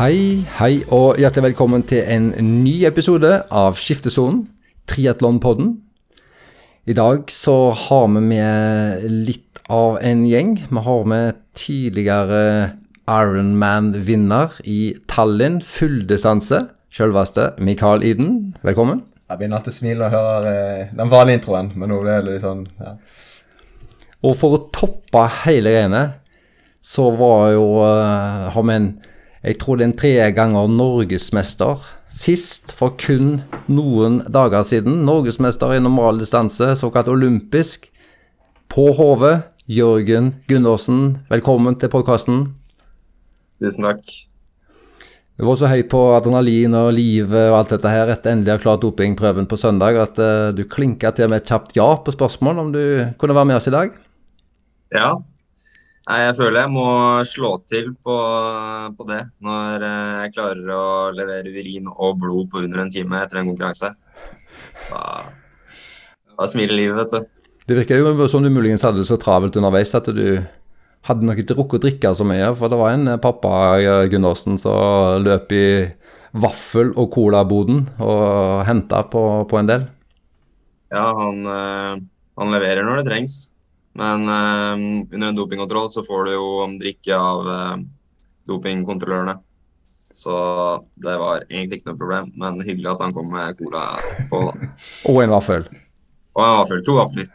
Hei, hei og hjertelig velkommen til en ny episode av Skiftesonen, triatlonpodden. I dag så har vi med litt av en gjeng. Vi har med tidligere Ironman-vinner i Tallinn, fulldistanse, selveste Mikael Iden. Velkommen. Jeg begynner alltid å smile og høre hører den vanlige introen, men nå ble det litt sånn ja. Og for å toppe hele greiene, så var jo uh, Har vi en Jeg tror det er en tre ganger norgesmester. Sist for kun noen dager siden. Norgesmester i normal distanse, såkalt olympisk. På HV, Jørgen Gundersen. Velkommen til podkasten. Tusen takk. Du var så høy på adrenalin og livet og alt dette her etter endelig å ha klart dopingprøven på søndag at uh, du klinka til med et kjapt ja på spørsmål om du kunne være med oss i dag. Ja. Nei, jeg føler jeg må slå til på, på det når eh, jeg klarer å levere urin og blod på under en time etter en konkurranse. Da, da smiler livet, vet du. Det virker jo som du muligens hadde det så travelt underveis at du hadde nok ikke rukket å drikke så mye. For det var en eh, pappa Gundersen som løp i vaffel- og colaboden og henta på, på, en del. Ja, han, han leverer når det trengs. Men øh, under en dopingkontroll så får du jo drikke av øh, dopingkontrollørene. Så det var egentlig ikke noe problem, men hyggelig at han kom med cola på. da. og en vaffel. Og en vaffel. To vafler.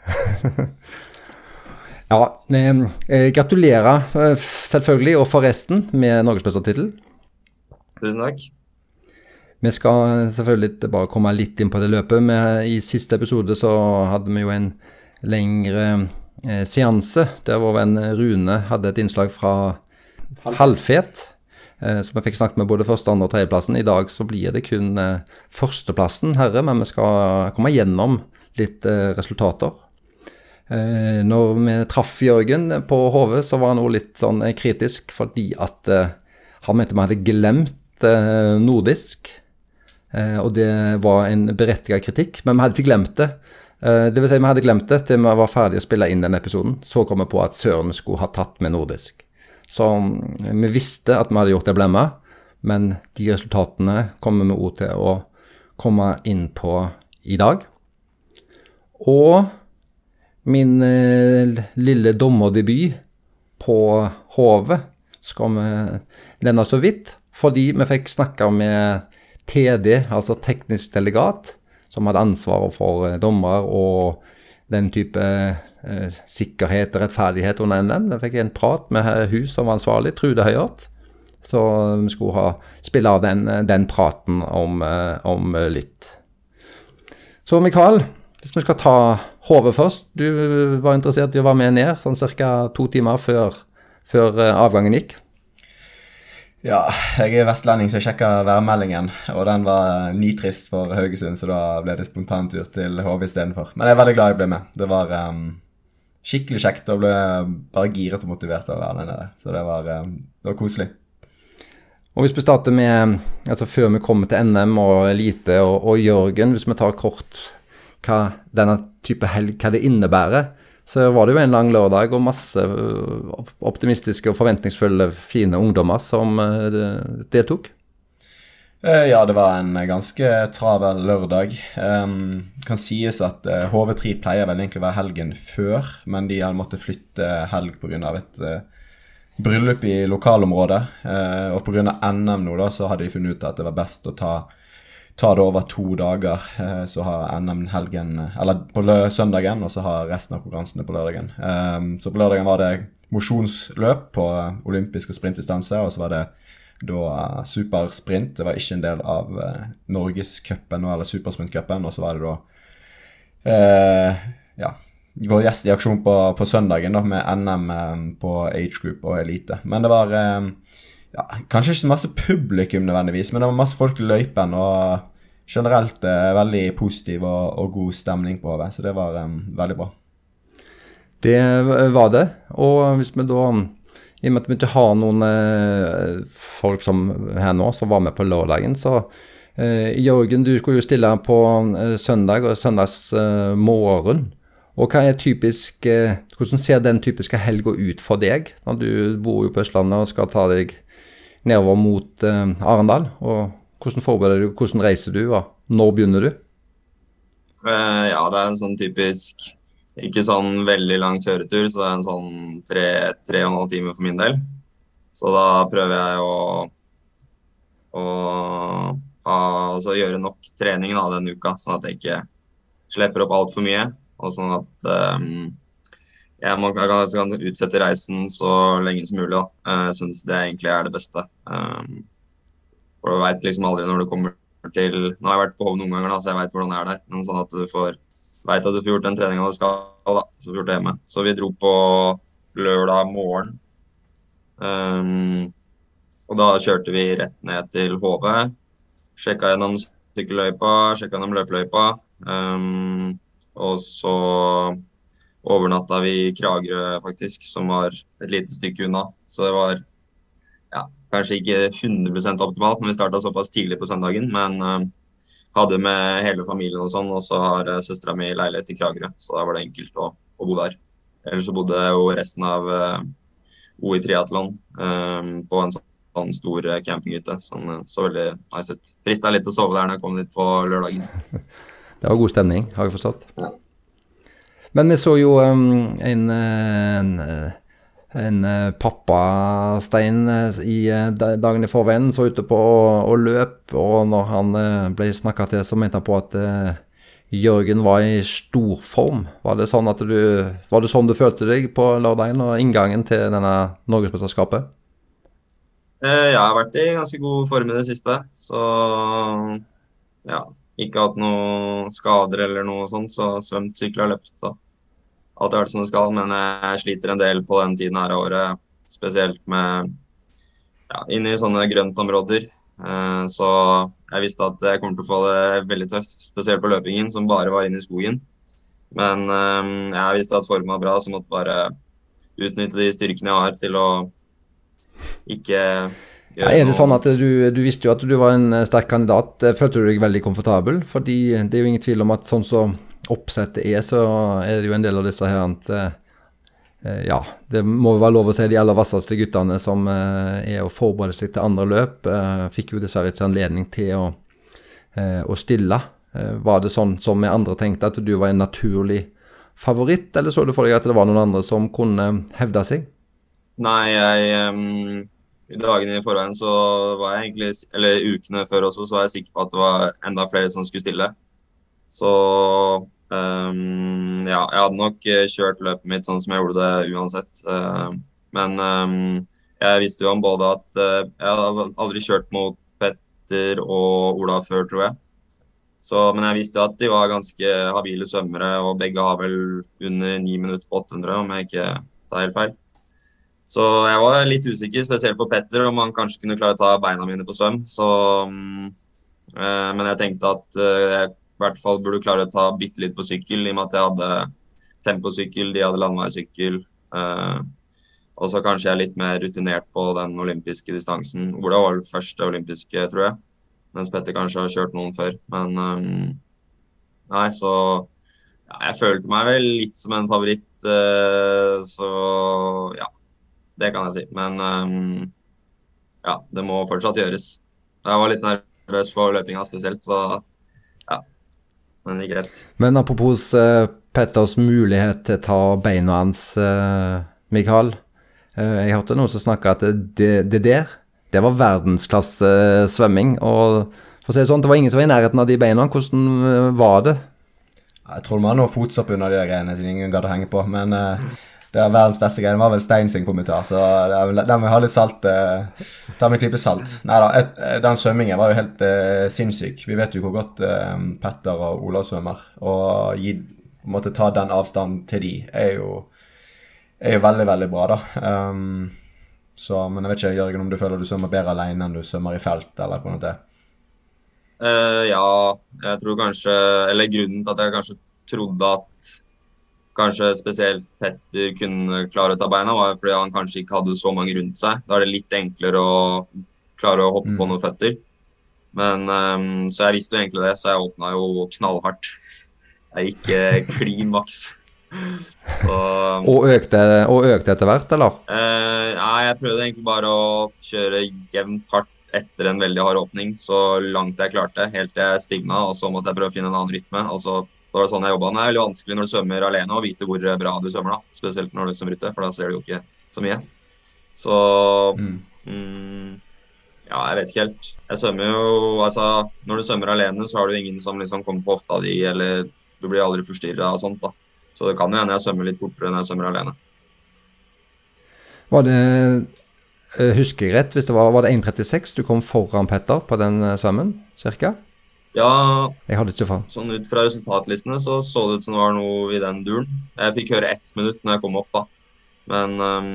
ja, eh, gratulerer selvfølgelig, og forresten, med norgesmestertittel. Tusen takk. Vi skal selvfølgelig bare komme litt inn på det løpet. Men I siste episode så hadde vi jo en lengre eh, seanse der vår venn Rune hadde et innslag fra Halvfet. Eh, så vi fikk snakket med både første, andre og tredjeplassen. I dag så blir det kun eh, førsteplassen, herre, men vi skal komme gjennom litt eh, resultater. Eh, når vi traff Jørgen på HV, så var han også litt sånn eh, kritisk fordi at han mente vi hadde glemt nordisk. og det var en berettiget kritikk, men vi hadde ikke glemt det. Uh, det vil si, vi hadde glemt det til vi var ferdig å spille inn den episoden. Så kom vi på at søren skulle ha tatt med nordisk. Så um, vi visste at vi hadde gjort det blemma, men de resultatene kommer vi òg til å komme inn på i dag. Og min uh, lille dommerdebut på HV skal vi nevne så vidt, fordi vi fikk snakka med TD, altså teknisk delegat som hadde ansvaret for eh, dommer og den type eh, sikkerhet og rettferdighet under NM. Da fikk jeg en prat med hun som var ansvarlig, Trude Høyert. Så vi skulle ha, spille av den, den praten om, eh, om, litt. Så Mikael, hvis vi skal ta hodet først. Du var interessert i å være med ned sånn ca. to timer før, før eh, avgangen gikk. Ja, jeg er vestlending, så jeg sjekka værmeldingen. Og den var nitrist for Haugesund, så da ble det spontantur til HV istedenfor. Men jeg er veldig glad jeg ble med. Det var um, skikkelig kjekt og ble bare giret og motivert av å være nede. Så det var, um, det var koselig. Og Hvis vi starter med, altså før vi kommer til NM og elite og, og Jørgen, hvis vi tar kort hva denne type helg hva det innebærer så var det jo en lang lørdag og masse øh, optimistiske og forventningsfulle, fine ungdommer som øh, deltok. Eh, ja, det var en ganske travel lørdag. Um, kan sies at HV3 uh, pleier vel egentlig å være helgen før, men de hadde måttet flytte helg pga. et bryllup i lokalområdet. Uh, og pga. NM nå da, så hadde de funnet ut at det var best å ta ta det over to dager. Eh, så har NM helgen Eller på søndagen, og så har resten av konkurransene på lørdagen. Um, så på lørdagen var det mosjonsløp på olympisk og sprintdistanse, og så var det da supersprint. Det var ikke en del av uh, Norgescupen eller supersprintcupen, og så var det da uh, ja, vår gjest i aksjon på, på søndagen da, med NM um, på age group og elite. Men det var um, ja, Kanskje ikke så masse publikum nødvendigvis, men det var masse folk i løypen. Og generelt eh, veldig positiv og, og, god stemning på det, så det var um, veldig bra. Det var det. Og hvis vi da i og med at vi ikke har noen eh, folk som her nå som var med på lørdagen, så eh, Jørgen, du skulle jo stille på eh, søndag og søndags eh, morgen. Og hva er typisk, eh, Hvordan ser den typiske helga ut for deg? Når du bor jo på Østlandet og skal ta deg nedover mot eh, Arendal. og Hvordan forbereder du, hvordan reiser du, og når begynner du? Uh, ja, det er en sånn typisk ikke sånn veldig lang kjøretur, så det er en sånn tre, tre og en halv time for min del. Så da prøver jeg å, å ha, altså gjøre nok trening da, denne uka, sånn at jeg ikke slipper opp altfor mye. Og sånn at um, jeg, må, jeg, kan, jeg, utsette reisen så lenge som mulig. Da. Jeg syns det egentlig er det beste. Um, for du veit liksom aldri når du kommer til Nå har jeg vært på Hov noen ganger, da, så jeg veit hvordan det er der. Men sånn at du får veit at du får gjort den treninga du skal, da. Så får gjort det hjemme. Så vi dro på lørdag morgen. Um, og da kjørte vi rett ned til HV. Sjekka gjennom sykkelløypa, sjekka gjennom løpeløypa. Um, og så overnatta vi i Kragerø, faktisk, som var et lite stykke unna. Så det var ja, kanskje ikke 100% optimalt når vi starta såpass tidlig på søndagen, men uh, hadde med hele familien og sånn. Og så har uh, søstera mi leilighet i Kragerø, så da var det enkelt å, å bo der. Ellers så bodde jo resten av uh, OI triatlon um, på en sånn, stor campinghytte som så veldig nice ut. Frista litt å sove der når jeg kom dit på lørdagen. Det var god stemning, har jeg forstått. Ja. Men vi så jo um, en, en, en eh, pappastein eh, i dagene dagen i forveien så ute på å løp, og når han ble snakka til, så mente han på at Jørgen var i stor form. Var sånn var det sånn du følte deg på lørdagen og inngangen til denne norgesmesterskapet? Jeg har vært i ganske god form i det siste, så ja. Ikke hatt noen skader eller noe sånt, så svømt, sykla, løpt. da alt har vært som det skal, men jeg sliter en del på den tiden her av året. Spesielt med ja, inne i sånne grøntområder. Eh, så jeg visste at jeg kommer til å få det veldig tøft, spesielt på løpingen, som bare var inne i skogen. Men eh, jeg visste at formen var bra, så måtte bare utnytte de styrkene jeg har til å ikke ja, er det sånn at du, du, visste jo at du var en sterk kandidat. Følte du deg veldig komfortabel? Fordi det er jo ingen tvil om at sånn så oppsettet er, så er det jo en del av disse her at eh, ja, det må være lov å si de aller vasseste guttene som eh, er å forberede seg til andre løp. Eh, fikk jo dessverre ikke anledning til å, å stille. Var det sånn som vi andre tenkte, at du var en naturlig favoritt, eller så du for deg at det var noen andre som kunne hevde seg? Nei, jeg um, I dagene i forveien så var jeg egentlig Eller ukene før også, så var jeg sikker på at det var enda flere som skulle stille. Så Um, ja, jeg hadde nok eh, kjørt løpet mitt sånn som jeg gjorde det uansett. Uh, men um, jeg visste jo om både at uh, Jeg hadde aldri kjørt mot Petter og Ola før, tror jeg. Så, men jeg visste at de var ganske habile svømmere, og begge har vel under 9 minutter på 800, om jeg ikke tar helt feil. Så jeg var litt usikker, spesielt på Petter, om han kanskje kunne klare å ta beina mine på svøm. Så, um, uh, men jeg tenkte at jeg i hvert fall burde klare å ta bitte litt på sykkel, i og med at jeg hadde temposykkel, de hadde landeveissykkel. Eh, og så kanskje jeg er litt mer rutinert på den olympiske distansen. Ola var vel første olympiske, tror jeg. Mens Petter kanskje har kjørt noen før. Men um, nei, så ja, Jeg følte meg vel litt som en favoritt, uh, så ja. Det kan jeg si. Men um, ja, det må fortsatt gjøres. Jeg var litt nervøs på løpinga spesielt, så men det er greit. Men apropos uh, Petters mulighet til å ta beina hans, uh, Mikael. Uh, jeg hørte noen som snakka at det, det, der, det var verdensklasse svømming. Og for å si det sånn, det var ingen som var i nærheten av de beina. Hvordan var det? Jeg tror man har noe fotsopp under de greiene, siden ingen gadd å henge på. Men det er verdens beste greie. Det var vel Stein sin kommentar, så den må ha litt salt. Eh, ta med en klype salt. Nei da, eh, den svømmingen var jo helt eh, sinnssyk. Vi vet jo hvor godt eh, Petter og Ola svømmer. Og gi, måtte ta den avstanden til de er jo, er jo veldig, veldig bra, da. Um, så, men jeg vet ikke, Jørgen, om du føler du svømmer bedre alene enn du svømmer i felt, eller hvordan det er? Uh, ja, jeg tror kanskje Eller grunnen til at jeg kanskje trodde at kanskje spesielt Petter kunne klare å ta beina, var fordi han kanskje ikke hadde så mange rundt seg. Da er det litt enklere å klare å hoppe mm. på noen føtter. Men um, Så jeg visste jo egentlig det, så jeg åpna jo knallhardt. Jeg gikk klin maks. Så Og økte, og økte etter hvert, eller? eh, Nei, jeg prøvde egentlig bare å kjøre jevnt hardt etter en veldig hard åpning, så langt jeg klarte, helt til jeg stivna, og så måtte jeg prøve å finne en annen rytme. Altså, så, var det sånn jeg jobba. Det er veldig vanskelig når du svømmer alene å vite hvor bra du svømmer, da. Spesielt når du svømmer ute, for da ser du jo ikke så mye. Så Mm. mm, Ja, jeg vet ikke helt. Jeg svømmer jo Altså, når du svømmer alene, så har du ingen som liksom kommer på hofta di, eller du blir aldri forstyrra og sånt, da. Så det kan jo hende jeg svømmer litt fortere enn jeg svømmer alene. Var det Husker jeg rett, hvis det var, var det 1,36 du kom foran Petter på den eh, svømmen, cirka? Ja, Jeg hadde ikke fa... sånn ut fra resultatlistene så så det ut som det var noe i den duren. Jeg fikk høre ett minutt når jeg kom opp, da. Men um,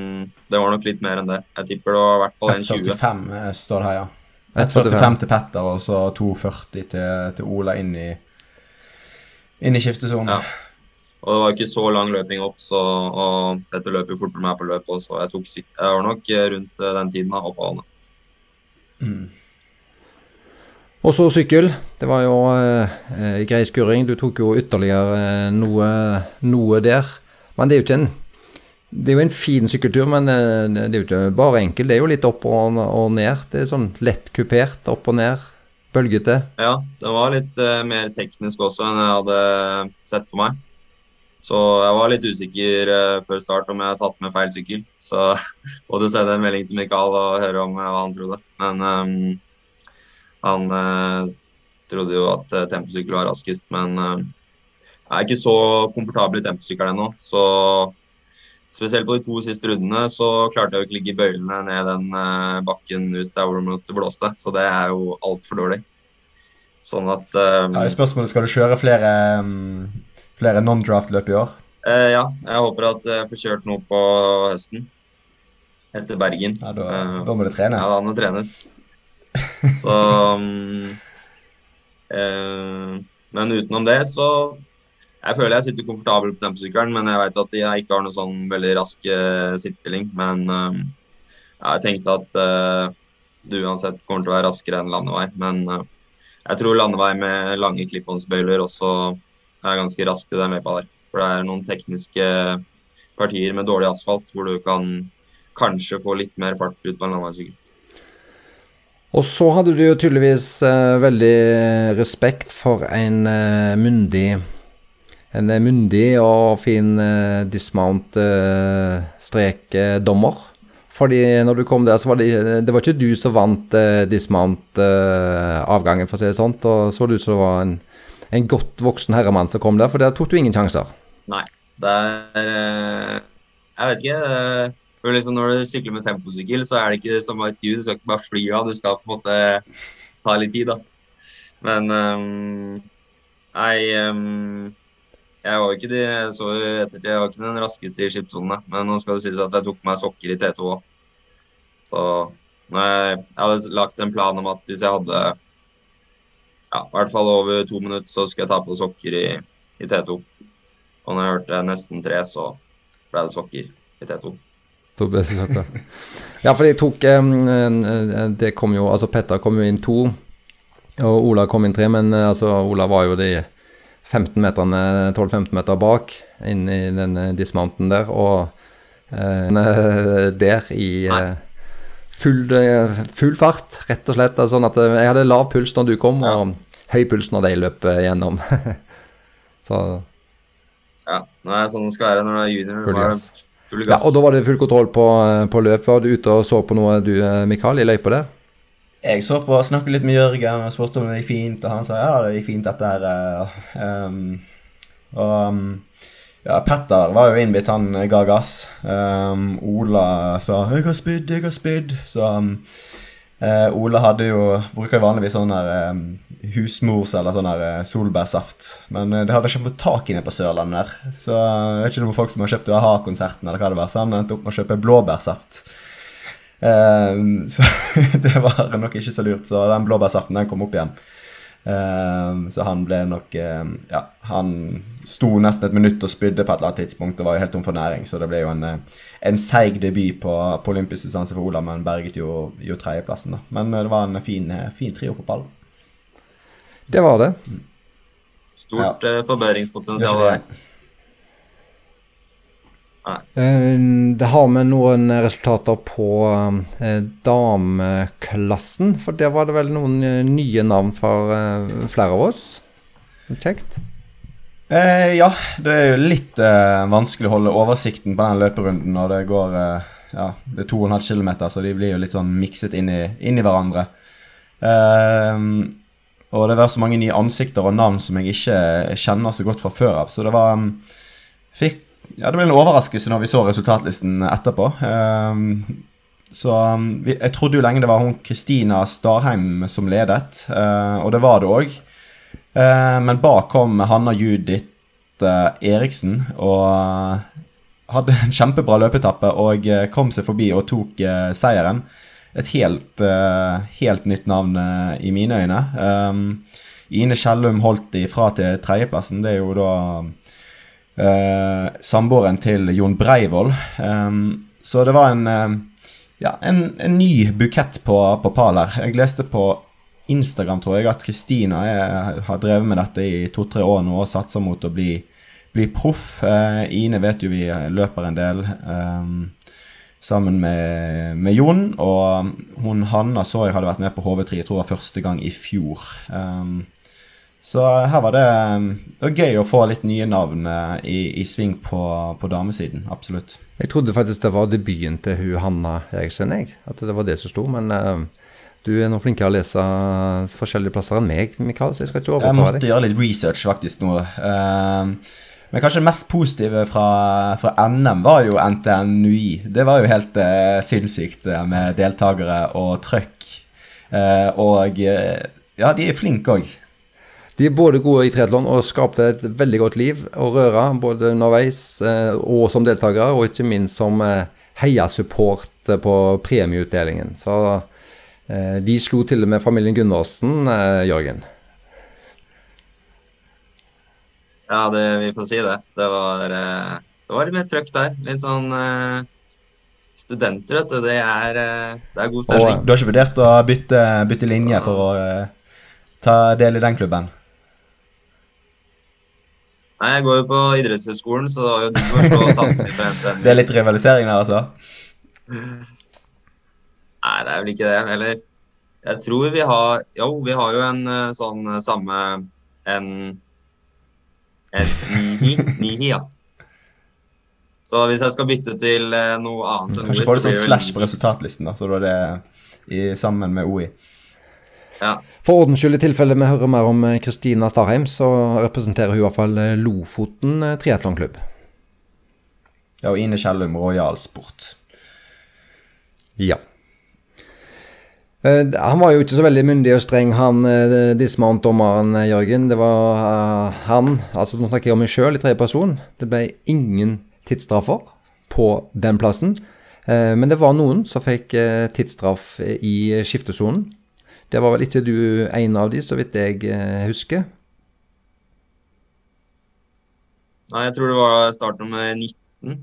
det var nok litt mer enn det. Jeg tipper det var i hvert fall 1,20. 1,45 eh, står det her, ja. 1,45. 1,45 til Petter, og så 2,40 til, til Ola inn i, inn i skiftesonen. Ja. Og det var ikke så lang løping opp, så, og dette løper jo fortere enn meg på løpet. Så jeg, tok, jeg var nok eh, rundt eh, den tiden da, opp av vannet. Mm. Og så sykkel. Det var jo eh, eh, grei skurring. Du tok jo ytterligere eh, noe, noe der. Men det er jo ikke en det er jo en fin sykkeltur, men eh, det er jo ikke bare enkel. Det er jo litt opp og, og ned. Det er sånn lett kupert opp og ned. Bølgete. Ja, det var litt eh, mer teknisk også enn jeg hadde sett for meg. Så jeg var litt usikker eh, før start om jeg hadde tatt med feil sykkel. Så måtte sende en melding til Mikael og høre om eh, hva han trodde. Men um, han uh, trodde jo at temposykkel var raskest, men uh, jeg er ikke så komfortabel i temposykkel ennå. Så spesielt på de to siste rundene så klarte jeg jo ikke ligge i bøylene ned den uh, bakken ut der hvor det blåste. Så det er jo altfor dårlig. Sånn at ehm, Ja, spørsmålet skal du kjøre flere, mm, flere non-draft-løp i år? Eh, ja, jeg håper at jeg får kjørt noe på høsten. Etter Bergen. Ja, da, Eh, da må det trenes. Ja, da må det trenes. Så um, eh, Men utenom det, så Jeg føler jeg sitter komfortabel på temposykkelen, men jeg vet at jeg ikke har noe sånn veldig rask uh, sittestilling. Men eh, jeg tenkte at uh, det uansett kommer til å være raskere enn landevei. Men uh, jeg tror landevei med lange klippåndsbøyler også er ganske raskt i den løypa der. For det er noen tekniske partier med dårlig asfalt hvor du kan kanskje få litt mer fart ut på en landeveissykkel. Og så hadde du jo tydeligvis uh, veldig respekt for en uh, myndig En eh, myndig og fin uh, dismount-strekdommer. Fordi når du kom der, så var det Det var ikke du som vant dismount-avgangen, for å si det sånn. Og så det ut som det var en, en godt voksen herremann som kom der, for der tok du ingen sjanser. Nei. Det er eh, Jeg vet ikke. eh, For liksom når du sykler med temposykkel, så er det ikke som et hjul. Du skal ikke bare fly av, du skal på en måte ta litt tid, da. Men ehm, Nei um, Jeg var ikke de, jeg så ettertid, jeg var ikke den raskeste i skipssonen, Men nå skal det sies at jeg tok meg sokker i T2 òg. Så når jeg, jeg hadde lagt en plan om at hvis jeg hadde ja, i hvert fall over to minutter, så skulle jeg ta på sokker i, i T2. Og når jeg hørte nesten tre, så ble det sokker i T2. To beste sokker. Ja, for de tok Det kom jo Altså, Petter kom jo inn to, og Ola kom inn tre, men eh, altså, Ola var jo de 15 meterne, 12-15 meter bak inn i den dismounten der, og eh, der i eh, full, eh, full fart, rett og slett. Altså, Sånn at eh, jeg hadde lav puls når du kom, Ja. og høy puls når de løp eh, gjennom. Så Ja, det er sånn det skal være når du er junior. Full Full, gass. Ja, og da var det full kontroll på, på løpet. Var du ute og så på noe, du Mikael, i løypa der? Jeg så på, snakket litt med Jørgen og spurte om det gikk fint, og han sa ja, det gikk fint dette her. um, og um, ja, Petter var jo innbitt, han ga gass. Um, Ola sa 'jeg har spydd, jeg har spydd'. Så um, uh, Ola hadde jo, bruker vanligvis sånn her um, husmors eller sånn her eh, solbærsaft. Men uh, det hadde ikke fått tak i nede på Sørlandet der. Så jeg vet ikke om folk som har kjøpt a-ha-konserten eller hva det var, så han endte opp med å kjøpe blåbærsaft. Um, så det var nok ikke så lurt. Så den blåbærsaften den kom opp igjen. Ehm, så han ble nok ehm, Ja, han sto nesten et minutt og spydde på et eller annet tidspunkt og var jo helt tom for næring. Så det ble jo en, eh, en seig debut på, på olympisk distanse for Ola, men berget jo, jo tredjeplassen. da. Men eh, det var en fin, eh, fin trio på pallen. Det var det. Stort ja. Forbedringspotensial er der. Eh, det har vi noen resultater på eh, dameklassen, for der var det vel noen eh, nye navn for flere av oss. Kjekt. Eh, ja, det er jo litt eh, vanskelig å holde oversikten på den løperunden når det går eh, ja, det er 2,5 km, så de blir jo litt sånn mikset inn i, inn i hverandre. og det var så mange nye ansikter og navn som jeg ikke kjenner så godt fra før av, så det var fikk ja, det ble en overraskelse når vi så resultatlisten etterpå. Så um, vi, jeg trodde jo lenge det var hun Kristina Starheim som ledet, uh, og det var det òg. Eh, men bak kom Hanna Judith uh, Eriksen og hadde en kjempebra løpetappe og kom seg forbi og tok seieren. Et helt, helt nytt navn i mine øyne. Um, Ine Kjellum holdt ifra til tredjeplassen. Det er jo da samboeren til Jon Breivoll. Um, så det var en, uh, ja, en, en ny bukett på, på pal her. Jeg leste på Instagram tror jeg at Kristina har drevet med dette i to-tre år nå og satser mot å bli, bli proff. Uh, Ine vet jo vi løper en del um, sammen med, med, Jon. Og hun Hanna så jeg hadde vært med på HV3, jeg tror det var første gang i fjor. Um, så her var det, um, det var gøy å få litt nye navn uh, i, i sving på, på, damesiden. Absolutt. Jeg trodde faktisk det var debuten til hun Hanna Eriksen, jeg. At det var det som sto. Men uh, du er nå flinkere å lese forskjellige plasser enn meg, Mikael, så jeg skal ikke overta deg. Jeg måtte gjøre litt research faktisk nå. Uh, men kanskje det mest positive fra, fra, NM var jo NTNUI. Det var jo helt uh, sinnssykt med deltakere og trøkk. og ja, de er flinke òg. De er både gode i triatlon og skapte et veldig godt liv og røre, både underveis eh, og som deltakere, og ikke minst som eh, heiasupport på premieutdelingen. Så eh, de slo til og med familien Gundersen, Jørgen. Ja, det, vi får si det. Det var, det var litt mer trøkk der. Litt sånn Studenter, vet du. Det er, det er god stemning. Du har ikke vurdert å bytte, bytte linje for å ta del i den klubben? Nei, jeg går jo på idrettshøyskolen, så det var jo du som slå samtidig på NTNU. Det er litt rivalisering der, altså? Nei, det er vel ikke det heller. Jeg tror vi har Jo, vi har jo en eh, sånn eh, samme En En nihi, nihi, ja. Så hvis jeg skal bytte til eh, noe annet enn Kanskje får du sånn slash på resultatlisten, da, så da er det i, sammen med OI. Ja. For ordens skyld, i tilfelle vi hører mer om eh, Kristina Starheim, så representerer hun i hvert fall eh, Lofoten eh, triatlonklubb. Ja, og Ine Kjellum Royal Sport. Ja. Han var jo ikke så veldig myndig og streng, han dismount-dommeren Jørgen. Det var han, altså nå snakker jeg om meg sjøl i tredje person. Det ble ingen tidsstraffer på den plassen. Men det var noen som fikk tidsstraff i skiftesonen. Det var vel ikke du en av de, så vidt jeg eh, husker? Nei, jeg tror det var startnummer 19.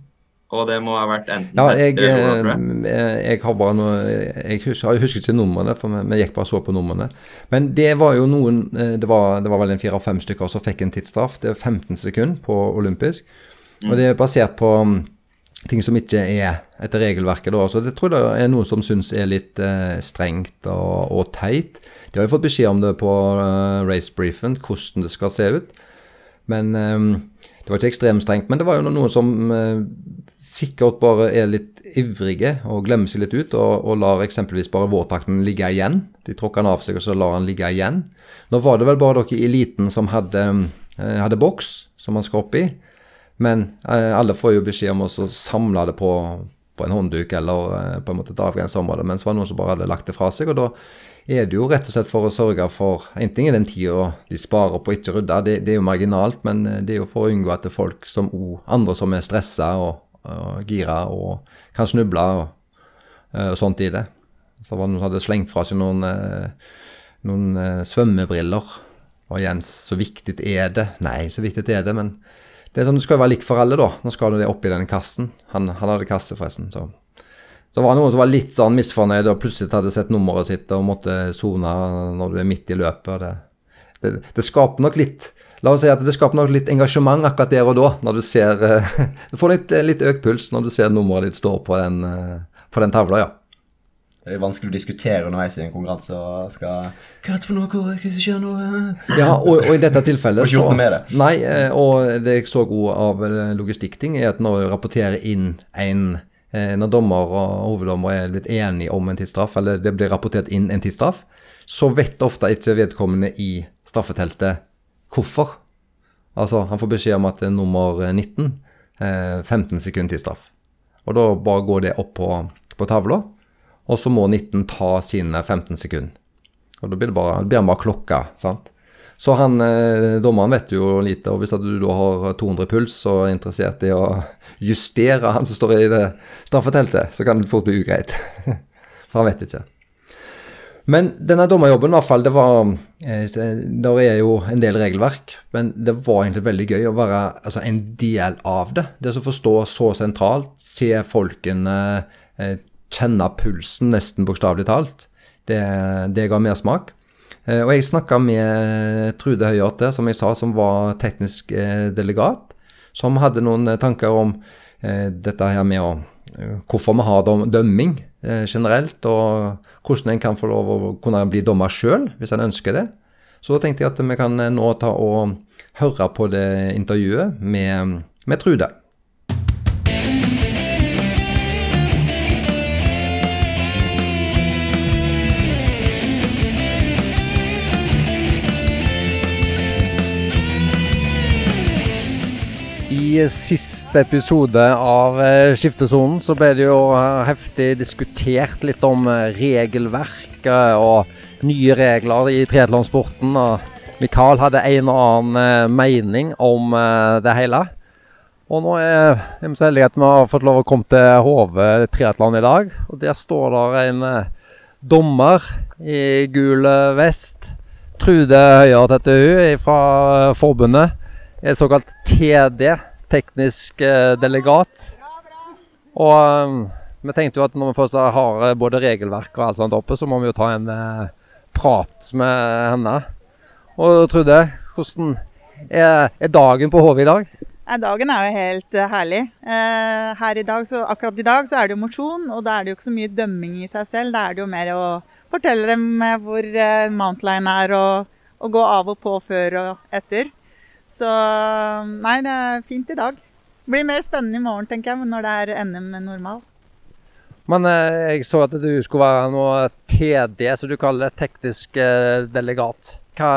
Og det må ha vært enten ja, jeg, eller noe, tror jeg. Eh, jeg har bare noe Jeg husker, jeg husker ikke numrene, for vi, vi, gikk bare så på numrene. Men det var jo noen eh, Det var, det var vel en fire-fem stykker som fikk en tidsstraff. Det er 15 sekunder på olympisk. Mm. Og det er basert på ting som ikke er etter regelverket. Da. Så det tror jeg det er noen som syns er litt eh, strengt og, og, teit. De har jo fått beskjed om det på eh, racebriefen, hvordan det skal se ut. Men eh, Det var ikke ekstremt strengt, men det var jo noen som eh, sikkert bare er litt ivrige og glemmer seg litt ut, og, og lar eksempelvis bare vårtakten ligge igjen. De tråkker den av seg, og så lar den ligge igjen. Nå var det vel bare dere i eliten som hadde, uh, hadde boks som man skal opp i. Men eh, alle får jo beskjed om å samle det på, på en håndduk eller eh, på en måte et avgrenset område, mens det var noen som bare hadde lagt det fra seg. og da er det jo rett og slett for å sørge for En ting er den tida de sparer på å ikke rydde, det, det, er jo marginalt, men eh, det er jo for å unngå at det er folk som andre som er stressa og, og gira og kan snuble og, og, sånt i det. Så var det noen som hadde slengt fra seg noen, noen svømmebriller. Og Jens, så viktig er det? Nei, så viktig er det, men det er sånn, Du skal jo være lik for alle, da. Nå skal du det oppi den kassen. Han, han hadde kasse, forresten. Så. så var det noen som var litt sånn misfornøyd og plutselig hadde sett nummeret sitt og måtte sone når du er midt i løpet. Det, det, det skaper nok litt La oss si at det skaper nok litt engasjement akkurat der og da, når du ser Du får litt, litt økt puls når du ser nummeret ditt stå på den, på den tavla, ja. Det er vanskelig å diskutere underveis i en konkurranse og skal Hva er dette for noe? Hva er det som skjer nå? Ja, og, og, i dette tilfellet så gjort noe med det. Nei, eh, og det jeg så god av eh, logistikkting, er at når du rapporterer inn en eh, Når dommer og hoveddommer er blitt enige om en tidsstraff, eller det blir rapportert inn en tidsstraff, så vet ofte ikke vedkommende i straffeteltet hvorfor. Altså, han får beskjed om at det er nummer 19 15 sekunder tidsstraff. Og da bare går det opp på, på tavla. Og så må 19 ta sine 15 sekunder. Og da blir det bare, blir bare klokka. sant? Så han, eh, dommeren vet jo lite, og hvis du da har 200 puls og er interessert i å justere han som står i det straffeteltet, så kan det fort bli ugreit. For han vet ikke. Men denne dommerjobben, i hvert fall, det var eh, Der er jo en del regelverk, men det var egentlig veldig gøy å være altså, en del av det. Det å forstå så sentralt, se folkene eh, kjenne pulsen, nesten bokstavelig talt. Det, det ga mersmak. Eh, og jeg snakka med Trude Høyert som jeg sa, som var teknisk eh, delegat, som hadde noen eh, tanker om dette her med å Hvorfor vi har dømming eh, generelt, og hvordan en kan få lov å kunne bli dommer sjøl, hvis en ønsker det. Så da tenkte jeg at vi kan nå ta og høre på det intervjuet med, med Trude. Siste episode av eh, Skiftesonen så ble det jo eh, heftig diskutert litt om eh, regelverk og nye regler i triatlonsporten. Og Mikael hadde en og annen mening om det hele. Og nå er vi så heldige at vi har fått lov å komme til Hove triatlon i dag. Og der står det en dommer i gul vest. Trude Høyert heter hun fra forbundet er såkalt TD, teknisk eh, delegat. Og um, vi tenkte jo at når vi først har eh, både regelverk og alt sånt oppe, så må vi jo ta en eh, prat med henne. Og Trude, hvordan er, er dagen på HV i dag? Dagen er jo helt herlig. Her i dag, så, akkurat i dag så er det jo mosjon, og da er det jo ikke så mye dømming i seg selv. Da er det jo mer å fortelle dem hvor Mountline er, og, og gå av og på før og etter. Så nei, det er fint i dag. Det blir mer spennende i morgen, tenker jeg, når det er NM normal. Men eh, jeg så at du skulle være noe TD, som du kaller teknisk eh, delegat. Hva,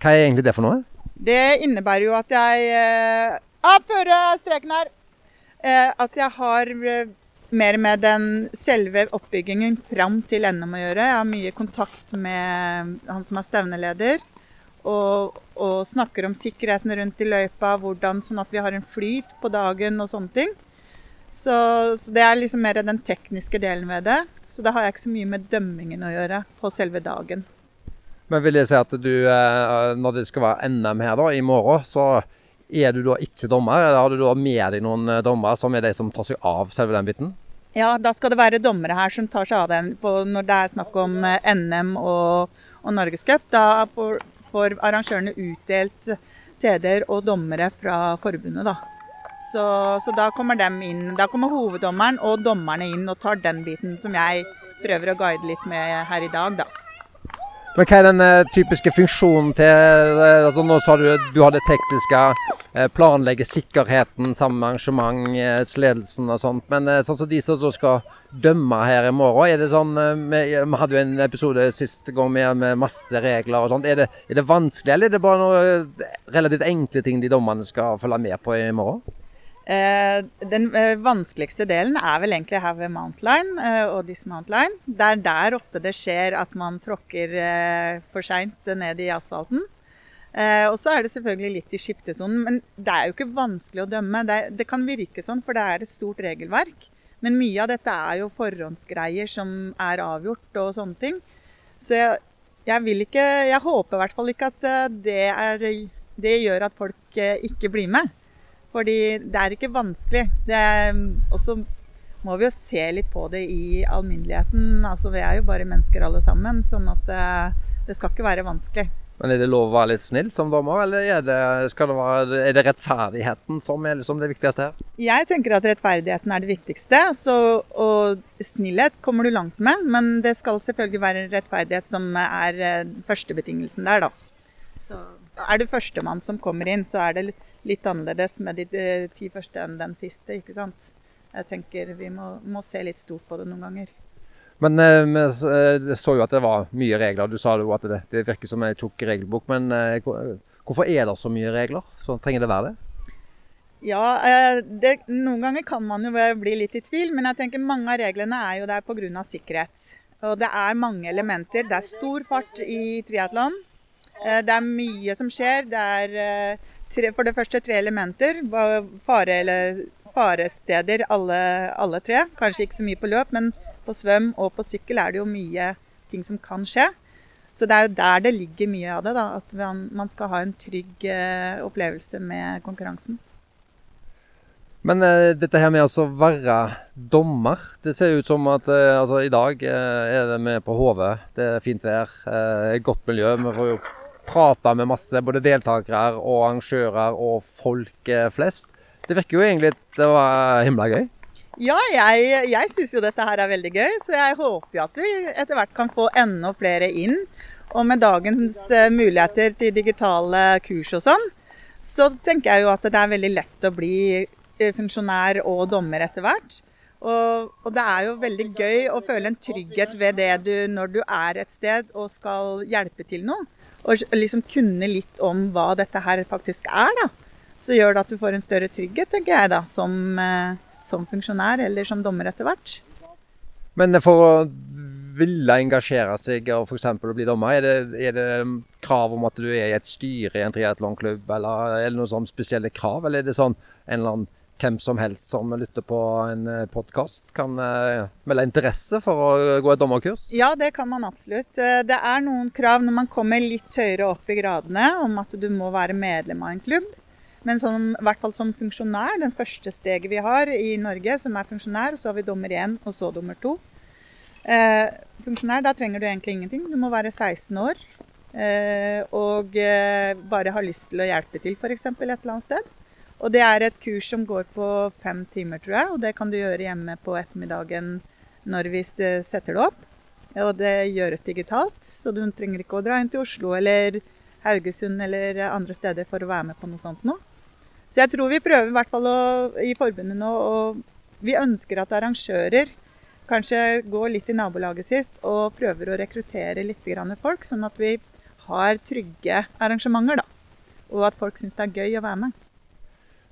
hva, er egentlig det for noe? Det innebærer jo at jeg eh, ah, Føre streken her! Eh, at jeg har mer med den selve oppbyggingen fram til NM å gjøre. Jeg har mye kontakt med han som er stevneleder og, og, snakker om sikkerheten rundt i løypa, hvordan, sånn at vi har en flyt på dagen og sånne ting. Så, så, det er liksom mer den tekniske delen ved det. Så da har jeg ikke så mye med dømmingen å gjøre på selve dagen. Men vil jeg si at du, eh, når det skal være NM her da, i morgen, så er du da ikke dommer? Eller har du da med deg noen eh, dommere som er de som tar seg av selve den biten? Ja, da skal det være dommere her som tar seg av den når det er snakk om eh, NM og, og Norgescup. Da får, får arrangørene utdelt TD-er og dommere fra forbundet. da. Så, så, da kommer dem inn. Da kommer hoveddommeren og dommerne inn og tar den biten som jeg prøver å guide litt med her i dag, da. Men Hva er den uh, typiske funksjonen til uh, altså Nå sa du du har det tekniske, uh, planlegge sikkerheten sammen med arrangementsledelsen og sånt. Men sånn som de som skal dømme her i morgen, er det sånn vi hadde jo en episode sist gang med, med masse regler og sånt. Er det, er det vanskelig, eller er det bare noe relativt enkle ting de dommerne skal følge med på i morgen? Eh, den eh, vanskeligste delen er vel egentlig her ved Mountline eh, og Dismountline. Det er der ofte det skjer at man tråkker for seint ned i asfalten. Og så er det selvfølgelig litt i skiftesonen, men det er jo ikke vanskelig å dømme. Det, det, kan virke sånn, for det er et stort regelverk. Men mye av dette er jo forhåndsgreier som er avgjort og sånne ting. Så jeg, jeg vil ikke Jeg håper i hvert fall ikke at det, er, det gjør at folk ikke blir med. Fordi det er ikke vanskelig. Og så må vi jo se litt på det i alminneligheten. Altså, vi er jo bare mennesker alle sammen, sånn at det, det skal ikke være vanskelig. Men er det lov å være litt snill som dommer, eller er det, det være, er det rettferdigheten som er liksom det viktigste her? Jeg tenker at rettferdigheten er det viktigste. Så, og snillhet kommer du langt med, men det skal selvfølgelig være rettferdighet som er eh, førstebetingelsen der, da. Så er du førstemann som kommer inn, så er det litt annerledes med de eh, ti første enn den siste, ikke sant. Jeg tenker vi må, må se litt stort på det noen ganger. Men eh, vi eh, så jo at det var mye regler. Du sa jo at det, det virker som en tjukk regelbok. Men eh, hvorfor er det så mye regler? Så trenger det være det? Ja, det, noen ganger kan man jo bli litt i tvil, men jeg tenker mange av reglene er jo der pga. sikkerhet. Og det er mange elementer. Det er stor fart i triatlon. Det er mye som skjer. Det er tre, for det første tre elementer. Fare, eller faresteder alle, alle tre. Kanskje ikke så mye på løp, men på svøm og på sykkel er det jo mye ting som kan skje. Så det er jo der det ligger mye av det. da, At man skal ha en trygg eh, opplevelse med konkurransen. Men eh, dette her med å være dommer Det ser ut som at eh, altså, i dag eh, er det med på HV. Det er fint vær, godt miljø. Vi får jo prate med masse både deltakere og arrangører og folk flest. Det virker jo egentlig til å være himla gøy. Ja, jeg, jeg syns jo dette her er veldig gøy, så jeg håper jo at vi etter hvert kan få enda flere inn. Og med dagens uh, muligheter til digitale kurs og sånn, så tenker jeg jo at det er veldig lett å bli uh, funksjonær og dommer etter hvert. Og, og, det er jo veldig gøy å føle en trygghet ved det du når du er et sted og skal hjelpe til noe. Og liksom kunne litt om hva dette her faktisk er, da. Så gjør det at du får en større trygghet, tenker jeg da, som uh, som funksjonær eller som dommer etter hvert. Men for å ville engasjere seg og f.eks. å bli dommer, er det, er det, krav om at du er i et styre i en triatlonklubb, eller er det noen sånn spesielle krav, eller er det sånn en eller annen hvem som helst som lytter på en eh, podkast, kan uh, melde interesse for å gå et dommerkurs? Ja, det kan man absolutt. Eh, det er noen krav når man kommer litt høyere opp i gradene, om at du må være medlem av en klubb. Men som, i hvert fall som funksjonær, den første steget vi har i Norge som er funksjonær, så har vi dommer én og så dommer to. Eh, funksjonær, da trenger du egentlig ingenting. Du må være 16 år eh, og eh, bare ha lyst til å hjelpe til f.eks. et eller annet sted. Og det er et kurs som går på fem timer, tror jeg. Og det kan du gjøre hjemme på ettermiddagen når vi setter det opp. Og det gjøres digitalt, så du trenger ikke å dra inn til Oslo eller Haugesund eller andre steder for å være med på noe sånt nå. Så jeg tror vi prøver i hvert fall å, i forbundet nå og Vi ønsker at arrangører kanskje går litt i nabolaget sitt og prøver å rekruttere litt folk, sånn at vi har trygge arrangementer. da. Og at folk syns det er gøy å være med.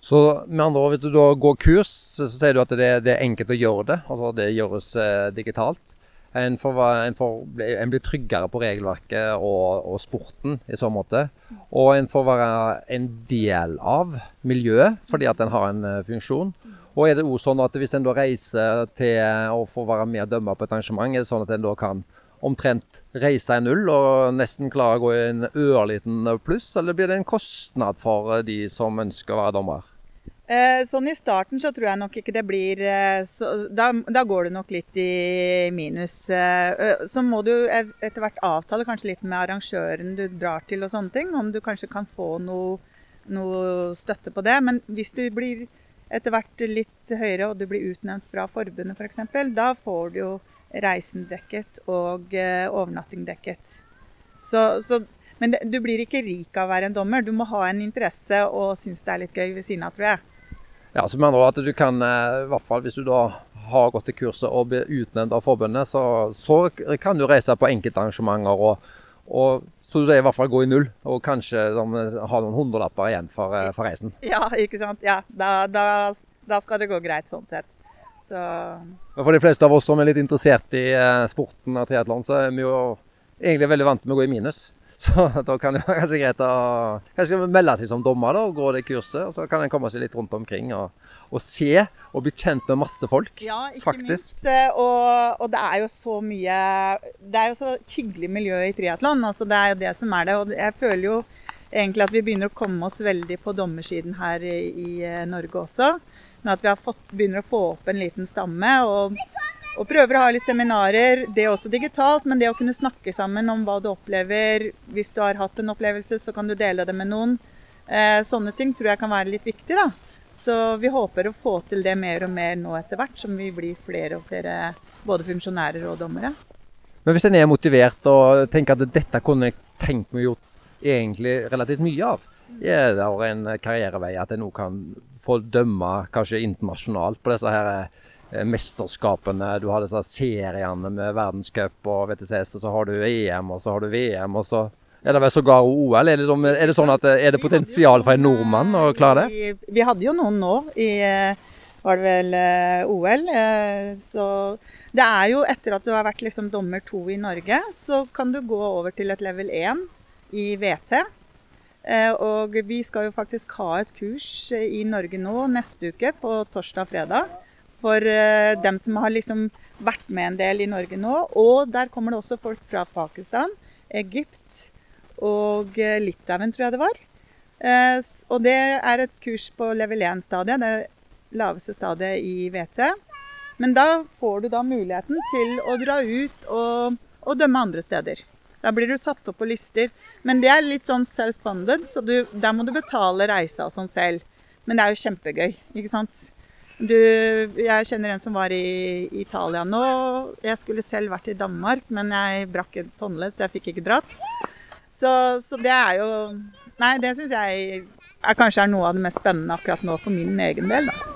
Så med andre ord, hvis du da går kurs, så sier du at det, det er enkelt å gjøre det? Altså det gjøres eh, digitalt? En, får, en, får, en, blir tryggere på regelverket og, og, sporten i så måte. Og en får være en del av miljøet fordi at en har en uh, funksjon. Og er det også sånn at hvis en da reiser til å få være med og dømme på et arrangement, er det sånn at en da kan omtrent reise en null og nesten klare å gå i en ørliten pluss, eller blir det en kostnad for de som ønsker å være dommer? Eh, sånn i starten så tror jeg nok ikke det blir eh, så, da, da, går det nok litt i minus. Eh, så må du etter hvert avtale kanskje litt med arrangøren du drar til og sånne ting. Om du kanskje kan få noe, noe støtte på det. Men hvis du blir etter hvert litt høyere og du blir utnevnt fra forbundet f.eks., for da får du jo reisen dekket og overnatting dekket. Så, så men det, du blir ikke rik av å være en dommer. Du må ha en interesse og synes det er litt gøy ved siden av, tror jeg. Ja, så mener at du kan, eh, i hvert fall hvis du da har gått til kurset og blir utnevnt av forbundet, så, så kan du reise på enkeltarrangementer. Og, og, så du i hvert fall gå i null, og kanskje ha noen hundrelapper igjen for, eh, for, reisen. Ja, ikke sant. Ja, da, da, da skal det gå greit sånn sett. Så... For de fleste av oss som er litt interessert i eh, sporten og triatlon, så er vi jo egentlig veldig vant med å gå i minus. Så da kan det være kanskje greit å kanskje melde seg som dommer da, og gå det kurset. og Så kan en komme seg litt rundt omkring og, og, se og bli kjent med masse folk. Ja, ikke faktisk. minst. Eh, og, og, det er jo så mye Det er jo så hyggelig miljø i triatlon. Altså, det er jo det som er det. Og jeg føler jo egentlig at vi begynner å komme oss veldig på dommersiden her i, i eh, Norge også. Men at vi fått, begynner å få opp en liten stamme. og og prøver å ha litt seminarer, det er også digitalt, men det å kunne snakke sammen om hva du opplever. Hvis du har hatt en opplevelse, så kan du dele det med noen. Eh, sånne ting tror jeg kan være litt viktig. da. Så vi håper å få til det mer og mer nå etter hvert, som vi blir flere og flere både funksjonærer og dommere. Men hvis en er motivert og tenker at dette kunne jeg tenkt meg gjort egentlig relativt mye av, er det en karrierevei at en nå kan få dømme kanskje internasjonalt på disse her Eh, mesterskapene. Du har disse seriene med verdenscup og VTCS, og så har du EM, og så har du VM, og så er det vel sågar OL? Er det, er det sånn at er det potensial for en nordmann å klare det? Vi, vi hadde jo noen nå i eh, var det vel OL. Så det er jo etter at du har vært liksom dommer to i Norge, så kan du gå over til et level 1 i VT. Og vi skal jo faktisk ha et kurs i Norge nå neste uke, på torsdag og fredag for uh, dem som har liksom vært med en del i Norge nå. Og der kommer det også folk fra Pakistan, Egypt og uh, Litauen, tror jeg det var. Uh, og det er et kurs på level 1-stadiet, det laveste stadiet i VT. Men da får du da muligheten til å dra ut og, og dømme andre steder. Da blir du satt opp på lister. Men det er litt sånn self-funded, så du, der må du betale reisa og sånn selv. Men det er jo kjempegøy, ikke sant. Du, jeg kjenner en som var i Italia nå. Jeg skulle selv vært i Danmark, men jeg brakk et håndledd, så jeg fikk ikke dratt. Så, så det er jo Nei, det syns jeg er, kanskje er noe av det mest spennende akkurat nå for min egen del, da.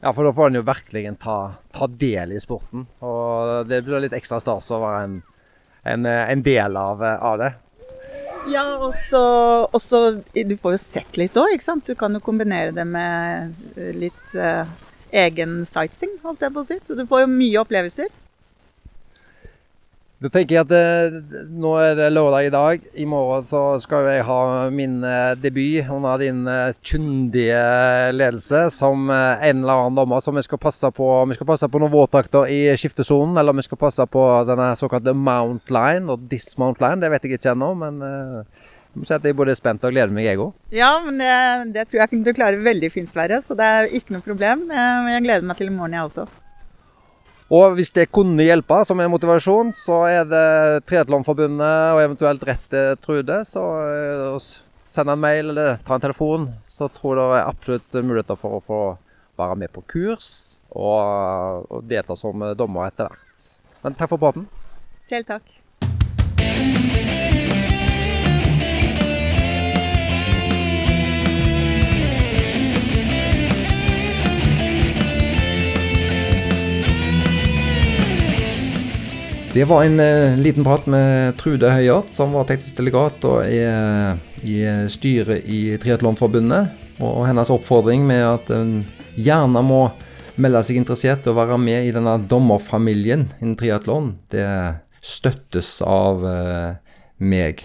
Ja, for da får en jo virkelig ta, ta, del i sporten. Og det blir litt ekstra stas å være en, en, en del av, av det. Ja, og så Du får jo sett litt òg, ikke sant. Du kan jo kombinere det med litt eh, egen sightseeing, holdt jeg på å si. Så du får jo mye opplevelser. Da tenker jeg at eh, nå er det lørdag i dag. I morgen så skal jeg ha min eh, debut under din eh, kyndige ledelse som eh, en eller annen dommer. Så vi skal passe på, vi skal passe på noen våtdrakter i skiftesonen, eller vi skal passe på denne såkalte mount line og dismount line. Det vet jeg ikke ennå, men eh, jeg må si at jeg er både spent og gleder meg, jeg òg. Ja, men det, det, tror jeg du klarer veldig fint, Sverre. Så det er ikke noe problem. Men jeg gleder meg til i morgen, jeg også. Og hvis det kunne hjelpe som en motivasjon, så er det Triatlonforbundet og eventuelt rett til Trude. Så eh, send en mail eller ta en telefon, så tror jeg det er absolutt muligheter for å få være med på kurs og, og delta som dommer etter hvert. Men takk for praten. Selv takk. Det var en uh, liten prat med Trude Høyert, som var teknisk delegat og er i styret i Triatlonforbundet. Og, hennes oppfordring med at hun gjerne må melde seg interessert og være med i denne dommerfamilien innen triatlon, det støttes av uh, meg.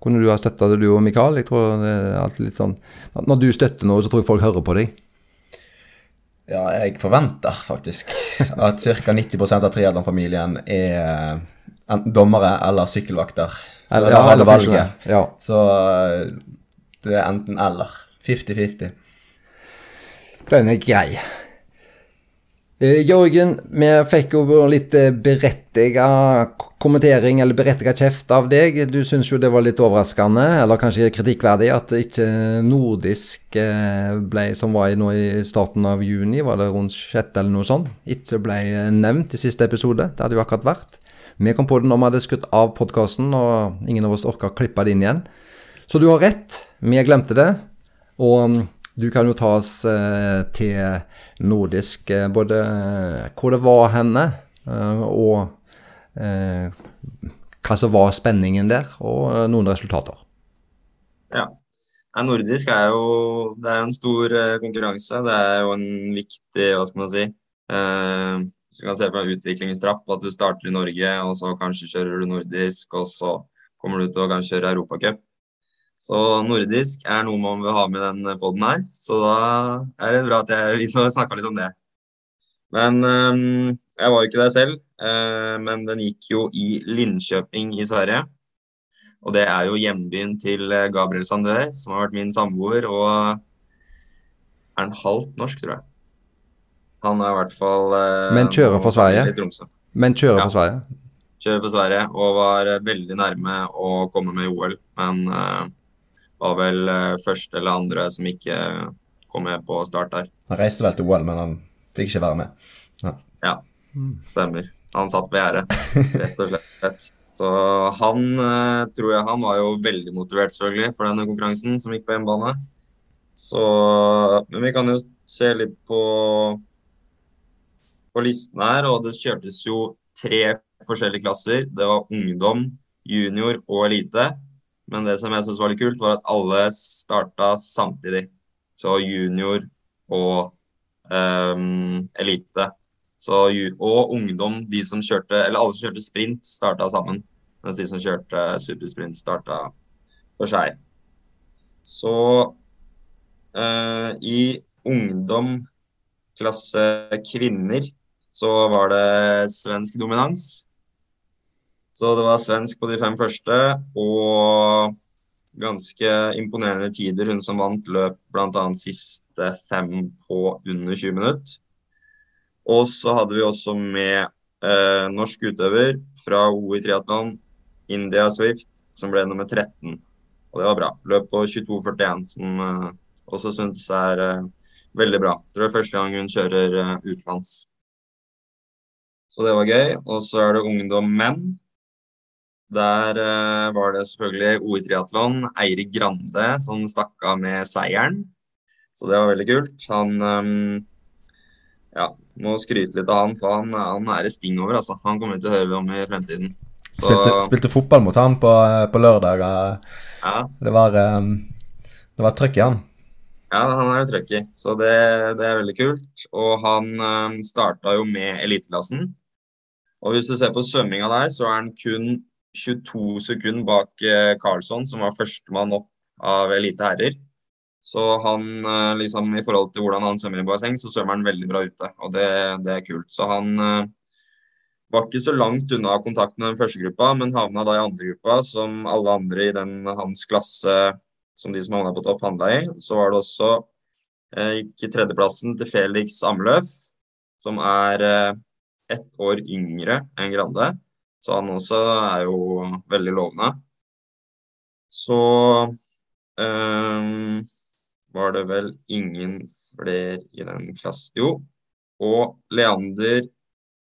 Kunne du ha støtta det, du og Mikael? Jeg tror det er alltid litt sånn Når du støtter noe, så tror jeg folk hører på deg. Ja, jeg forventer faktisk at ca. 90% av triatlonfamilien er enten dommere eller sykkelvakter. Så eller, ja, eller valget. Ja. Så eh, det er enten eller. 50-50. Den er grei. Eh, Jørgen, vi fikk jo litt eh, berettiga kommentering eller berettiga kjeft av deg. Du syns jo det var litt overraskende, eller kanskje kritikkverdig, at ikke nordisk eh, ble, som var nå i starten av juni, var det rundt sjette eller noe sånt, ikke ble nevnt i siste episode. Det hadde jo akkurat vært. Vi kom på det når vi hadde skutt av podkasten, og ingen av oss orka å klippe det inn igjen. Så du har rett, vi glemte det. Og mm, du kan jo ta oss eh, til nordisk, eh, både eh, hvor det var henne, og hva som var spenningen der, og noen resultater. Ja. Nordisk er jo er en stor konkurranse. Det er jo en viktig, hva skal man si eh, du kan se på en utviklingstrapp, at du starter i Norge, og så kanskje kjører du nordisk, og så kommer du til å kanskje kjøre Europacup. Så nordisk er noe man vil ha med den poden her. Så da er det bra at jeg vil snakke litt om det. Men um, jeg var jo ikke der selv. Uh, men den gikk jo i Linköping i Sverige. Og det er jo hjembyen til eh, Gabriel Sandør, som har vært min samboer og er en halvt norsk, tror jeg. Han er i hvert fall eh, Men kjører for Sverige? Men kjører Ja. for Sverige? Kjører for Sverige og var eh, veldig nærme å komme med i OL, men eh, var vel eh, første eller andre som ikke kom med på start der. Han reiste vel til OL, men han fikk ikke være med. Ja, stemmer. Han satt ved gjerdet, rett og slett. Så han eh, tror jeg han var jo veldig motivert selvfølgelig for denne konkurransen som gikk på hjemmebane. Så Men vi kan jo se litt på på listen her, og det kjørtes jo tre forskjellige klasser. Det var ungdom, junior og elite. Men det som jeg syntes var litt kult, var at alle starta samtidig. Så junior og um, elite. Så, og ungdom, de som kjørte, eller alle som kjørte sprint, starta sammen. Mens de som kjørte supersprint, starta for seg. Så uh, i ungdom klasse kvinner så var det svensk dominans. Så det var svensk på de fem første, og ganske imponerende tider. Hun som vant, løp bl.a. siste fem på under 20 minutter. Og så hadde vi også med eh, norsk utøver fra OI triatlon, India Swift, som ble nummer 13. Og det var bra. Løp på 22,41, som eh, også syntes er eh, veldig bra. Jeg tror det er første gang hun kjører eh, utenlands. Så det var gøy. Og så er det ungdom menn. Der uh, var det selvfølgelig OI triatlon, Eirik Grande, som stakk av med seieren. Så det var veldig kult. Han um, ja, må skryte litt av han, for han, han er i sting over, altså. Han kommer vi til å høre om i fremtiden. Så Spilte, spilte fotball mot han på, på lørdag. ja, Det var, um, det var trøkk i han. Ja, han er jo trøkk i, så det, det er veldig kult. Og han um, starta jo med eliteklassen. Og hvis du ser på svømminga der, så er han kun 22 sekunder bak Carlsson, Karlsson, som var førstemann opp av elite herrer. Så han, eh, liksom i forhold til hvordan han svømmer i basseng, så svømmer han veldig bra ute. Og det, det er kult. Så han eh, var ikke så langt unna kontakten med den første gruppa, men havna da i andre gruppa, som alle andre i den hans klasse som de som havna på topp, handla i. Så var det også eh, gikk tredjeplassen til Felix Amløf, som er eh, ett år yngre enn Grande. Så han også er jo veldig lovende. Så um, var det vel ingen flere i den klassen Jo, og Leander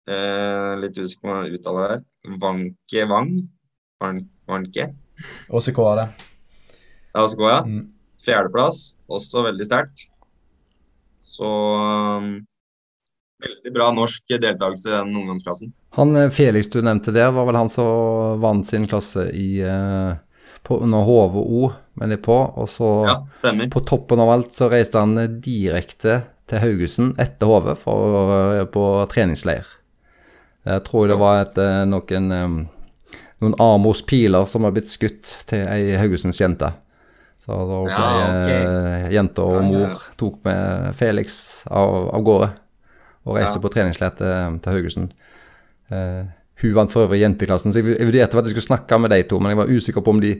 eh, Litt usikker på hvordan jeg uttaler det. Vanke Wang. Van- Vanke. ÅCK er det. Ja, så går. Mm. Fjerdeplass, også veldig sterkt. Så um, veldig bra norsk deltakelse i den ungdomsklassen. Han eh, Felix du nevnte der, var vel han som vant sin klasse i eh, på, under HV og O melder på, og så Ja, stemmer. på toppen av alt så reiste han direkte til Haugesund etter HV for, eh, på treningsleir. Jeg tror det var et, noen, noen Amos piler som har blitt skutt til ei Haugesunds jente. Så da ble Ja, ok. eh, jenta og mor tok med Felix av, av gårde og reiste Ja. på treningsleir til, til Haugesund. Uh, hun vant for øvrig jenteklassen, så jeg jeg vurderte at jeg skulle snakke med de to, men jeg var usikker på om de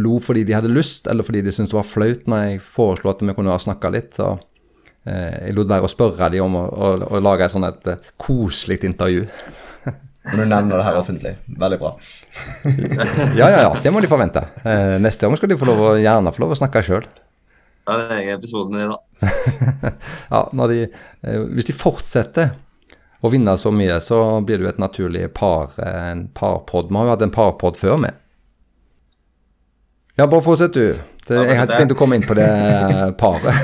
lo fordi de hadde lyst, eller fordi de syntes det var flaut når jeg foreslo at vi kunne ha snakka litt. Så uh, jeg lot være å spørre dem om å, å, å lage et sånn et eh, koselig intervju. Men du nevner det her offentlig. Veldig bra. Ja, ja, ja, det må de forvente. Eh, neste gang skal de få lov å, gjerne få lov å snakke sjøl. Ja, det er egen episode med de, da. Ja, de, eh, hvis de fortsetter å vinne så mye, så blir det jo et naturlig par, eh, en parpod. Vi har jo hatt en parpod før med. Ja, bare fortsett du. Det, jeg hadde ikke tenkt å komme inn på det eh, paret.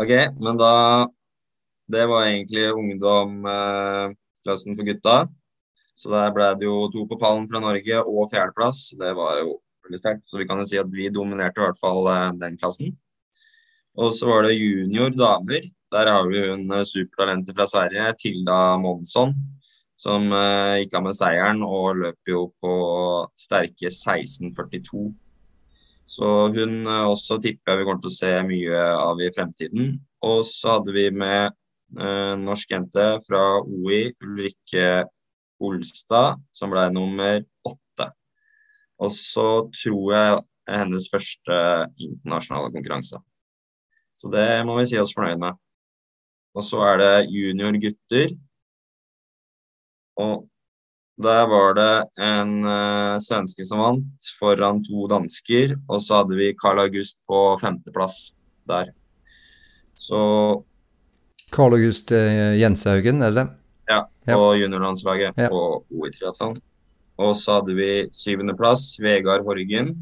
OK, men da Det var egentlig ungdomsklassen for gutta. Så der ble det jo to på pallen fra Norge og fjerdeplass. Det var jo sterkt. Så vi kan jo si at vi dominerte i hvert fall eh, den klassen. Og så var det junior damer. Der har vi hun eh, supertalentet fra Sverige, Tilda Monsson, som eh, gikk av med seieren og løp jo på sterke 16,42. Så hun også tipper jeg vi kommer til å se mye av i fremtiden. Og så hadde vi med norsk jente fra OI, Ulrikke Olstad, som ble nummer åtte. Og så tror jeg er hennes første internasjonale konkurranse. Så det må vi si oss fornøyd med. Og så er det junior gutter. Og der var det en uh, svenske som vant, foran to dansker. Og så hadde vi Carl August på femteplass der. Så Carl August uh, Jenshaugen, er det det? Ja, Ja. på juniorlandslaget Ja. på OI triatlon. Og så hadde vi syvendeplass Vegard Horgen.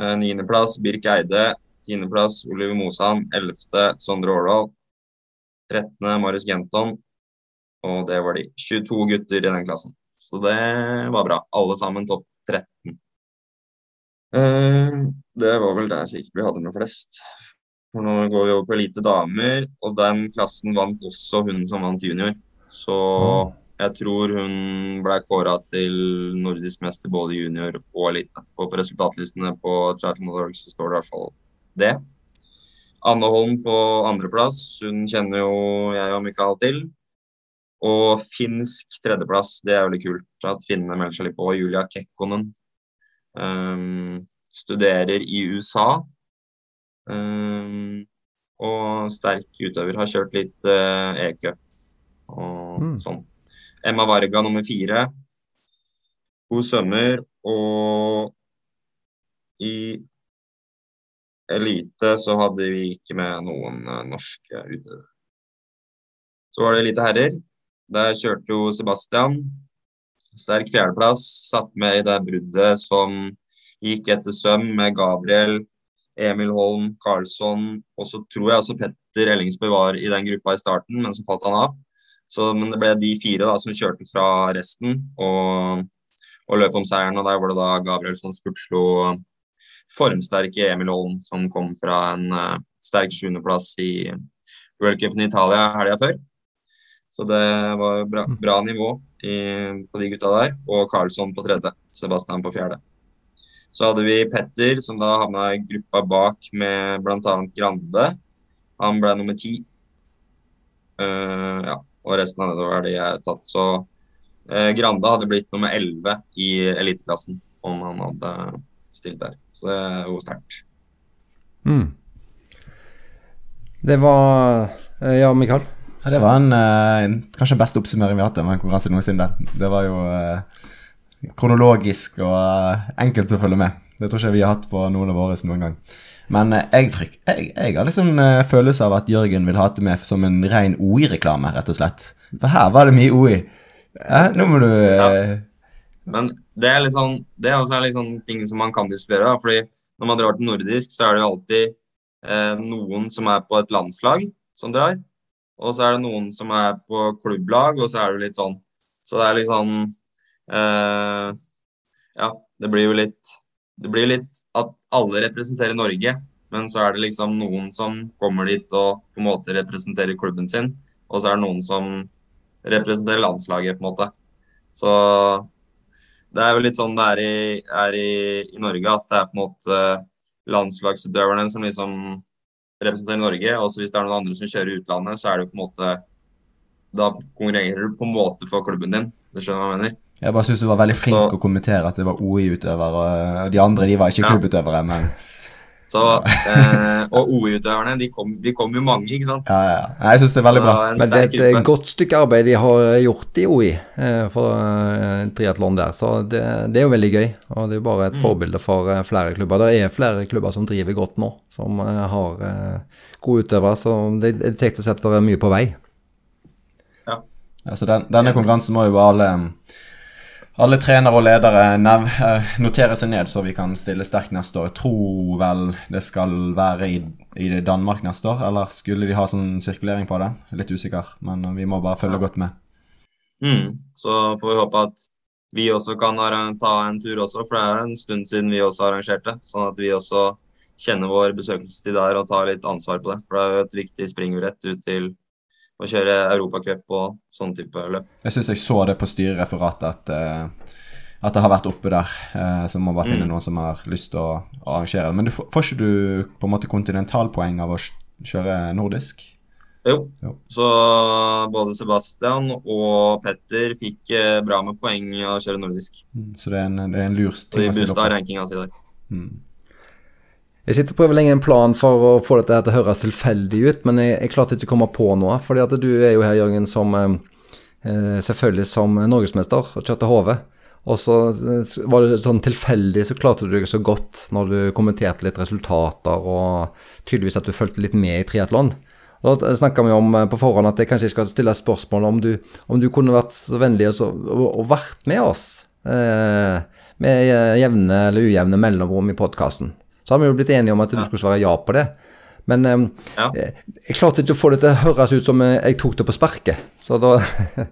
Eh, Niendeplass Birk Eide. Tiendeplass Oliver Mosan. Ellevte Sondre Årdal. Trettende Marius Genton. Og det var de. 22 gutter i den klassen. Så det var bra. Alle sammen topp 13. Eh, det var vel der sikkert vi hadde med flest. For nå går vi over på elite damer, og den klassen vant også hun som vant junior. Så Mm. Jeg tror hun ble kåra til nordisk mester både junior og elite. På resultatlistene på Triathlon.org så står det i hvert fall det. Anne Holm på andreplass, hun kjenner jo jeg og Mikael til. Og finsk tredjeplass, det er veldig kult at finnene melder seg litt på. Julia Kekkonen. Um, studerer i USA. Um, og sterk utøver. Har kjørt litt uh, e-cup og Mm. sånn. Emma Varga nummer fire. God svømmer, og i elite så hadde vi ikke med noen eh, norske utøvere. Så var det elite herrer. Der kjørte jo Sebastian. Sterk fjerdeplass. Satt med i det bruddet som gikk etter søm med Gabriel, Emil Holm, Karlsson. Og så tror jeg også Petter Ellingsbø var i den gruppa i starten, men så falt han av. Så, men det ble de fire da, som kjørte fra resten og, og løp om seieren. Og der var det da Gabrielsson spurtslo formsterke Emil Holm, som kom fra en uh, sterk sjuendeplass i World Cupen i Italia helga før. Så det var bra, bra nivå i, på de gutta der. Og Karlsson på tredje, Sebastian på fjerde. Så hadde vi Petter, som da havna i gruppa bak med bl.a. Grande. Han ble nummer ti. Uh, ja, og resten av nedover er de jeg har tatt. Så eh, Grande hadde blitt nummer elleve i eliteklassen om han hadde stilt der. Så det er jo sterkt. Mm. Det var eh, Ja, Mikael? Ja, det var en eh, kanskje beste oppsummering vi har hatt av en konkurranse noensinne. Det var jo eh, kronologisk og eh, enkelt å følge med. Det tror ikke vi har hatt på noen av våre noen gang. Men eh, jeg, fryk, jeg, jeg har liksom uh, følelse av at Jørgen vil ha det med som en ren OI-reklame, rett og slett. For her var det mye OI. Eh, nå må du ja. Men det er litt sånn, det er også litt sånn ting som man kan diskutere. Da. fordi når man drar til nordisk, så er det jo alltid eh, noen som er på et landslag som drar. Og så er det noen som er på klubblag, og så er det litt sånn. Så det er litt sånn eh, Ja, det blir jo litt Det blir litt at alle representerer Norge, men så er det liksom noen som kommer dit og på en måte representerer klubben sin, og så er det noen som representerer landslaget, på en måte. Så det er jo litt sånn det er i, er i, i Norge, at det er på en måte landslagsutøverne som liksom representerer Norge. Og hvis det er noen andre som kjører utlandet, så er det jo på en måte Da konkurrerer du på en måte for klubben din. Du skjønner hva jeg mener? Jeg bare syns du var veldig flink Så- å kommentere at det var OI-utøvere, og de andre de var ikke Ja. klubbutøvere, men Så, eh, og OI-utøverne, de kom, de kom jo mange, ikke sant? ja, ja. Jeg syns det er veldig bra. Men det er et eh, gruppe. godt stykke arbeid de har gjort i OI eh, for eh, triatlon der, så det, det er jo veldig gøy. Og det er jo bare et forbilde for eh, flere klubber. Det er flere klubber som driver godt nå, som eh, har eh, gode utøvere, så det det er kjekt å se at det er mye på vei. Ja, så den, denne konkurransen må jo alle alle trenere og ledere eh, seg ned, så vi kan stille sterkt neste år. Jeg tror vel det skal være i, i Danmark neste år, eller skulle de ha sånn sirkulering på det? Litt usikker, men vi må bare følge Ja. godt med. Mm, så får vi håpe at vi også kan ta en tur også, for det er en stund siden vi også arrangerte. Sånn at vi også kjenner vår besøkelsestid der og tar litt ansvar på det. For det er jo et viktig springbrett ut til å kjøre Europacup og sånn type løp. Jeg syns jeg så det på styrereferatet at, eh, at det har vært oppe der. Eh, så må bare finne Mm. noen som har lyst til å arrangere det. Men du, får ikke du på en måte kontinentalpoeng av å kjøre nordisk? Jo. Jo. Så både Sebastian og Petter fikk eh, bra med poeng av å kjøre nordisk. Mm, Så det er en, det er en lur ting å stille boosta opp. rankinga si der. Mm. Jeg sitter og prøver lenge en plan for å få dette her til å høres tilfeldig ut, men jeg, jeg klarte ikke å komme på noe. fordi at du er jo her, Jørgen, som eh, eh selvfølgelig som norgesmester og kjørte HV. Og så eh, var det sånn tilfeldig så klarte du deg så godt når du kommenterte litt resultater og tydeligvis at du fulgte litt med i triatlon. Da snakka vi om eh, på forhånd at jeg kanskje skal stille spørsmål om du, om du kunne vært så vennlig og, og, vært med oss eh, med jevne eller ujevne mellomrom i podkasten. Så hadde vi jo blitt enige om at du skulle svare ja på det. Men um, ja. jeg, jeg klarte ikke å få det til å høres ut som jeg tok det på sparket. Så da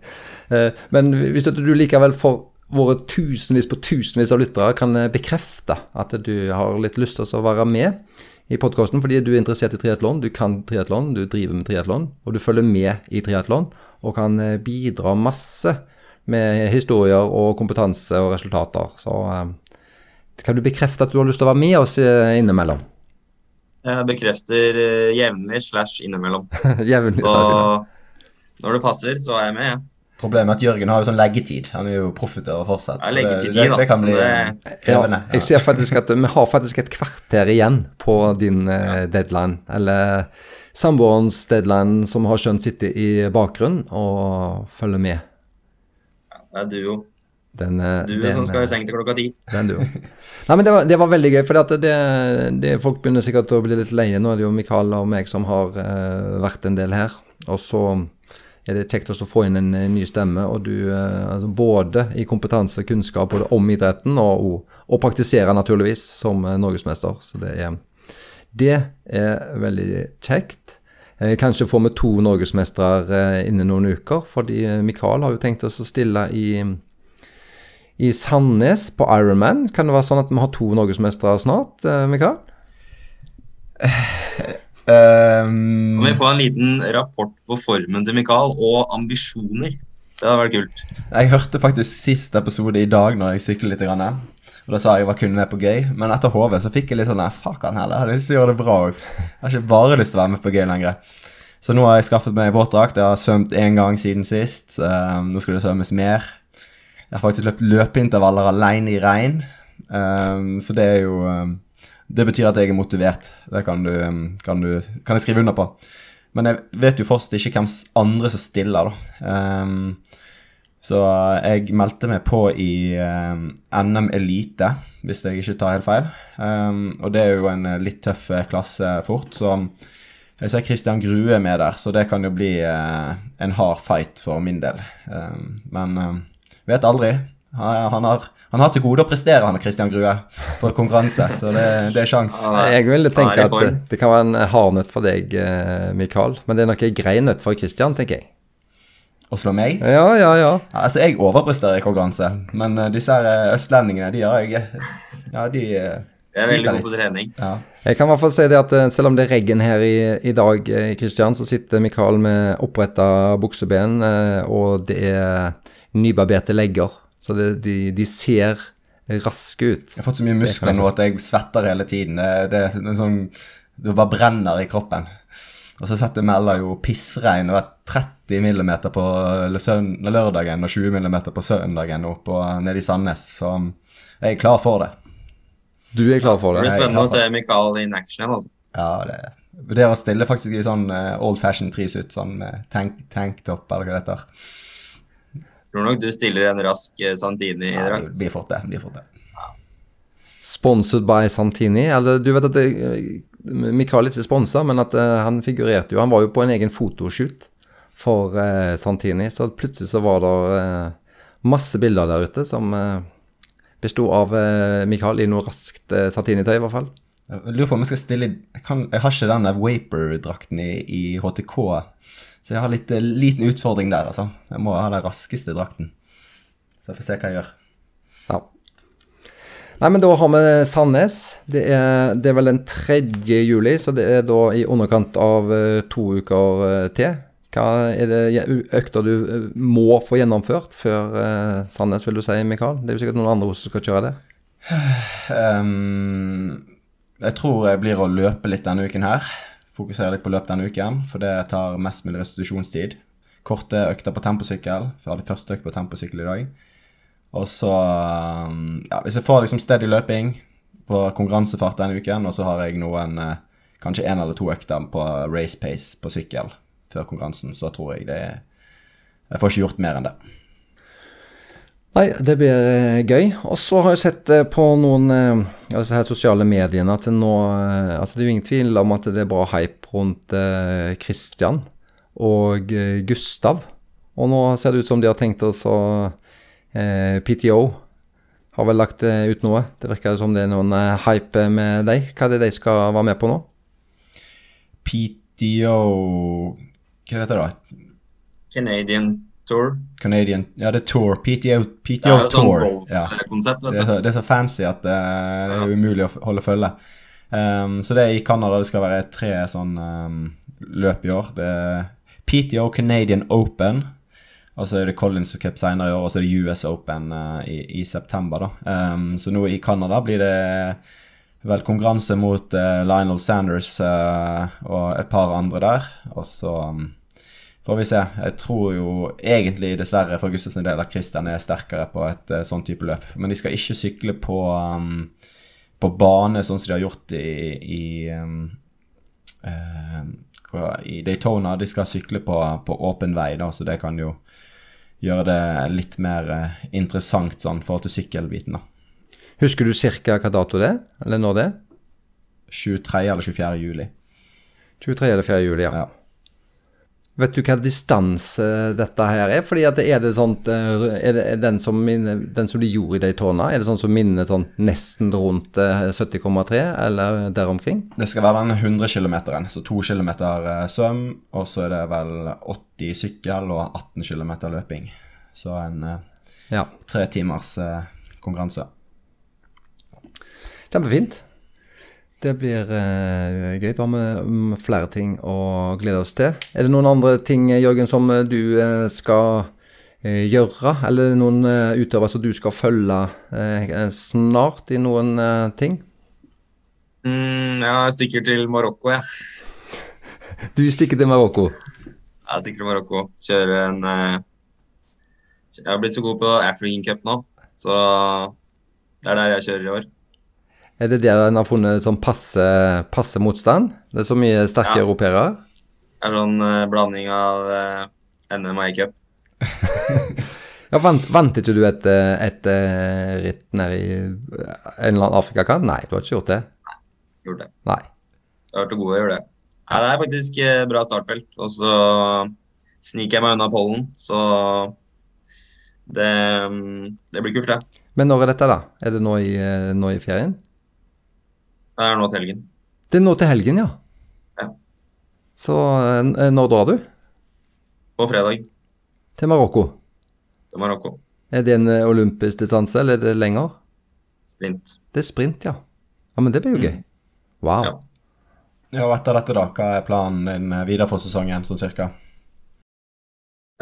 eh, Men hvis du likevel for våre tusenvis på tusenvis av lyttere kan bekrefte at du har litt lyst til å være med i podkasten fordi du er interessert i triatlon, du kan triatlon, du driver med triatlon, og du følger med i triatlon og kan eh, bidra masse med historier og kompetanse og resultater. Så kan du bekrefte at du har lyst til å være med oss eh, innimellom? Jeg bekrefter uh, jevnlig slash innimellom. jevnlig så når det passer, så er jeg med, jeg. Problemet er at Jørgen har jo sånn leggetid. Han er jo proffutøver fortsatt. Ja, leggetid, det, det, det, kan bli krevende. Ja, jeg ser faktisk at vi har faktisk et kvarter igjen på din ja. deadline. Eller samboerens deadline, som har skjønt sitter i bakgrunnen og følger med. Ja, det er duo. Den, eh, du den, som skal i seng til klokka ti. Den du. Nei, men det var, det var veldig gøy, for det, det, folk begynner sikkert å bli litt leie. Nå er det jo Mikael og meg som har uh, vært en del her. Og så er det kjekt å få inn en, en ny stemme. og du, uh, altså Både i kompetanse og kunnskap både om idretten, og, og, og praktisere naturligvis som uh, norgesmester. Så det er, det er veldig kjekt. Kanskje får vi to norgesmestere innen noen uker, fordi Mikael har jo tenkt oss å stille i i Sandnes på Ironman. Kan det være sånn at vi har to norgesmestere snart, eh, Mikael? Um, kan vi få en liten rapport på formen til Mikael og ambisjoner? Det hadde vært kult. Jeg hørte faktisk sist episode i dag når jeg sykler litt. Grann, og Da sa jeg var kun med på gøy, men etter HV så fikk jeg litt sånn Fuck han heller, jeg hadde lyst til å gjøre det bra òg. Jeg har ikke bare lyst til å være med på gøy lenger. Så nå har jeg skaffet meg våtdrakt. Jeg har svømt én gang siden sist. Um, nå skal det svømmes mer. Jeg har faktisk løpt løpeintervaller alene i regn. Um, så det er jo um, Det betyr at jeg er motivert. Det kan, du, um, kan, du, kan jeg skrive under på. Men jeg vet jo fortsatt ikke hvem andre som stiller, da. Så jeg meldte meg på i NM Elite, hvis jeg ikke tar helt feil. Og det er jo en litt tøff klasse fort, så jeg ser Christian Grue med der, så det kan jo bli uh, en hard fight for min del. Men Vet aldri. Han har, han har til gode å prestere, han Christian Grue, på konkurranse. Så det, det er sjans. Jeg ville tenke at det kan være en hard nøtt for deg, eh, Mikael. Men det er nok en grei nøtt for Christian, tenker jeg. Å slå meg? Ja, ja, ja. Altså, jeg overpresterer i konkurranse, men uh, disse her eh, østlendingene, de har jeg Ja, de jeg er veldig god på trening. Ja. Jeg kan i hvert fall si det at selv om det er regn her i, i dag, Kristian, så sitter Mikael med oppretta bukseben, og det er nybarberte legger. Så det, de, de, ser raske ut. Jeg har fått så mye muskler nå at jeg svetter hele tiden. Det, det, det, sånn, det bare brenner i kroppen. Og så setter Mella jo pissregn. og er 30 mm på lørdagen og 20 mm på søndagen oppe nede i Sandnes. Så jeg er klar for det. Du er klar for det? Det blir spennende å se Mikael in action igjen, altså. Ja, det vurderer å stille faktisk i sånn uh, old fashion trisuit, sånn med tank, tanktop eller hva det heter. Tror nok du stiller en rask eh, Santini-drakt. Ja, har fått det. vi har fått det. Sponsored by Santini? Eller du vet at det, Mikael ikke sponsa, men at uh, han figurerte jo Han var jo på en egen fotoshoot for uh, Santini, så plutselig så var det uh, masse bilder der ute som uh, besto av uh, Mikael i noe raskt Santini-tøy, i hvert fall. Jeg lurer på om jeg skal stille Jeg, kan, jeg har ikke den Waper-drakten i, i HTK. Så jeg har litt uh, liten utfordring der, altså. Jeg må ha den raskeste drakten. Så jeg får se hva jeg gjør. Ja. Nei, men da har vi Sandnes. Det er, det er, vel den 3. juli, så det er da i underkant av uh, to uker uh, til. Hva er det økter du må få gjennomført før Sandnes, vil du si, Mikael? Det er jo sikkert noen andre som skal kjøre der. Um, jeg tror jeg blir å løpe litt denne uken her fokusere litt på løp denne uken, for det tar mest mulig restitusjonstid. Korte økter på temposykkel. For jeg hadde første økt på temposykkel i dag. Og så um, Ja, hvis jeg får liksom steady løping, på konkurransefart denne uken, og så har jeg noen eh, kanskje én eller to økter på race pace på sykkel før konkurransen. Så tror jeg det Jeg får ikke gjort mer enn det. Nei, det blir eh, gøy. Og så har jeg sett eh, på noen eh, altså her sosiale mediene at nå Altså det er jo ingen tvil om at det er bra hype rundt Kristian Christian og Gustav. Og nå ser det ut som de har tenkt oss å eh, PTO har vel lagt ut noe. Det virker som det er noen hype med deg. Hva er det de skal være med på nå? PTO Hva heter det da? Canadian Tour. Canadian Ja, det er Tour. PTO, Det er sånn Tour. Ja. Det er, så, det er så fancy at eh, det er umulig å holde følge. Um, så det er i Canada. Det skal være tre sånn um, løp i år. Det er PTO Canadian Open. Og så er det Collins Cup senere i år, og så er det US Open uh, i, i september. da. Um, så nå i Canada blir det vel konkurranse mot uh, Lionel Sanders uh, og et par andre der. Og så um, får vi se. Jeg tror jo egentlig, dessverre for Gustavs del, at Christian er sterkere på et uh, sånn type løp. Men de skal ikke sykle på, um, på bane sånn som de har gjort i, i, um, eh, i Daytona. De skal sykle på, på åpen vei, da, så det kan jo gjøre det litt mer eh, interessant sånn forhold til sykkelbiten. da. Husker du ca. hva dato det er? Eller når det er? 23. eller 24. juli. 23. eller 4. juli, ja. Ja. Vet du hva distanse dette her er? Fordi at er det sånt eh, Er det den, som minner, den som de gjorde i Daytona, er det sånn som minner sånn nesten rundt eh, 70,3, eller der omkring? Det skal være den 100 km, så 2 km svøm, og så er det vel 80 sykkel og 18 km løping. Så en eh, Ja. tre timers eh, konkurranse. Kjempefint. Det blir uh, gøy. Da har vi mm, flere ting å glede oss til. Er det noen andre ting, Jørgen, som eh, du uh, skal uh, gjøre? Eller noen eh, utøvere som du skal følge eh, snart i noen eh, ting? Mm, ja, jeg stikker til Marokko, jeg. Du stikker til Marokko. Jeg stikker til Marokko. Kjører en eh, Jeg har blitt så god på African Cup nå, så det er der jeg kjører i år. Er det der en har funnet sånn passe, passe motstand? Det er så mye sterke Ja. europeere. Er sånn uh, blanding av uh, NM og A-cup. Ja, vant, vant ikke du et, eh, et, eh, ritt nede i en eller annen Afrikakant? Nei, du har ikke gjort det? Nei. Gjorde det. Nei. Jeg har vært god å gjøre det. Nei, det er faktisk uh, bra startfelt. Og så sniker jeg meg unna pollen, så det, mm, det blir kult, det. Men når er dette, da? Er det nå i, nå i ferien? Det er nå til helgen. Det er nå til helgen, ja. Ja. Så eh, når drar du? På fredag Til Marokko. til Marokko. Er det en eh, olympisk distanse, eller er det lenger? Sprint. Det er sprint, ja. Ja, Men det blir jo gøy. Wow. Ja. Ja, og etter dette, da, hva er planen din eh, videre for sesongen, sånn cirka?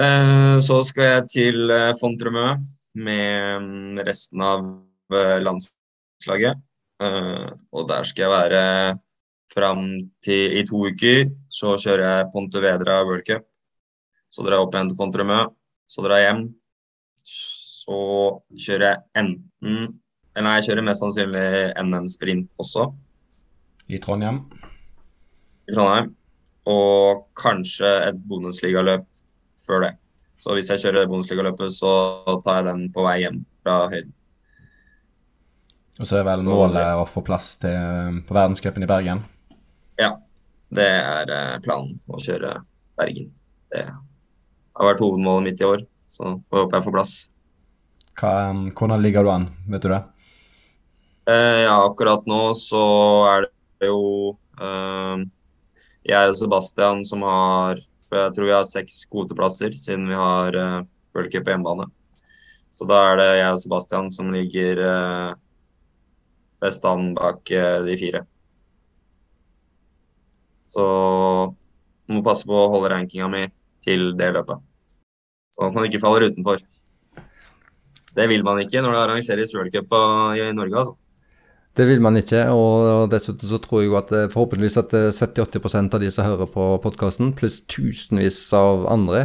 Eh, så skal jeg til Fontremø med mm, resten av landslaget. Eh, og der skal jeg være fram til i to uker. Så kjører jeg Pontevedra World Cup. Så drar jeg opp igjen til Fontremø. Så drar jeg hjem. Så kjører jeg enten Eller nei, jeg kjører mest sannsynlig NM-sprint også I Trondheim? i Trondheim. Og kanskje et bonusligaløp før det. Så hvis jeg kjører bonusligaløpet, så tar jeg den på vei hjem fra høyden. Og så er vel Så- målet å få plass til, eh, på verdenscupen i Bergen? Ja, det er eh, planen. Å kjøre Bergen. Det har vært hovedmålet mitt i år, så får håpe jeg får plass. Hva, eh, hvordan ligger du an, vet du det? Eh, ja, akkurat nå så er det jo eh, jeg og Sebastian som har For jeg tror vi har seks kvoteplasser siden vi har eh, World Cup på hjemmebane. Så da er det jeg og Sebastian som ligger eh, best an bak eh, de fire. Så må passe på å holde rankinga mi til det løpet. Sånn at man ikke faller utenfor. Det vil man ikke når det arrangeres World Cup i Norge, altså. Det vil man ikke, og dessuten så tror jeg at eh, forhåpentligvis at eh, 70-80% av de som hører på podkasten, pluss tusenvis av andre,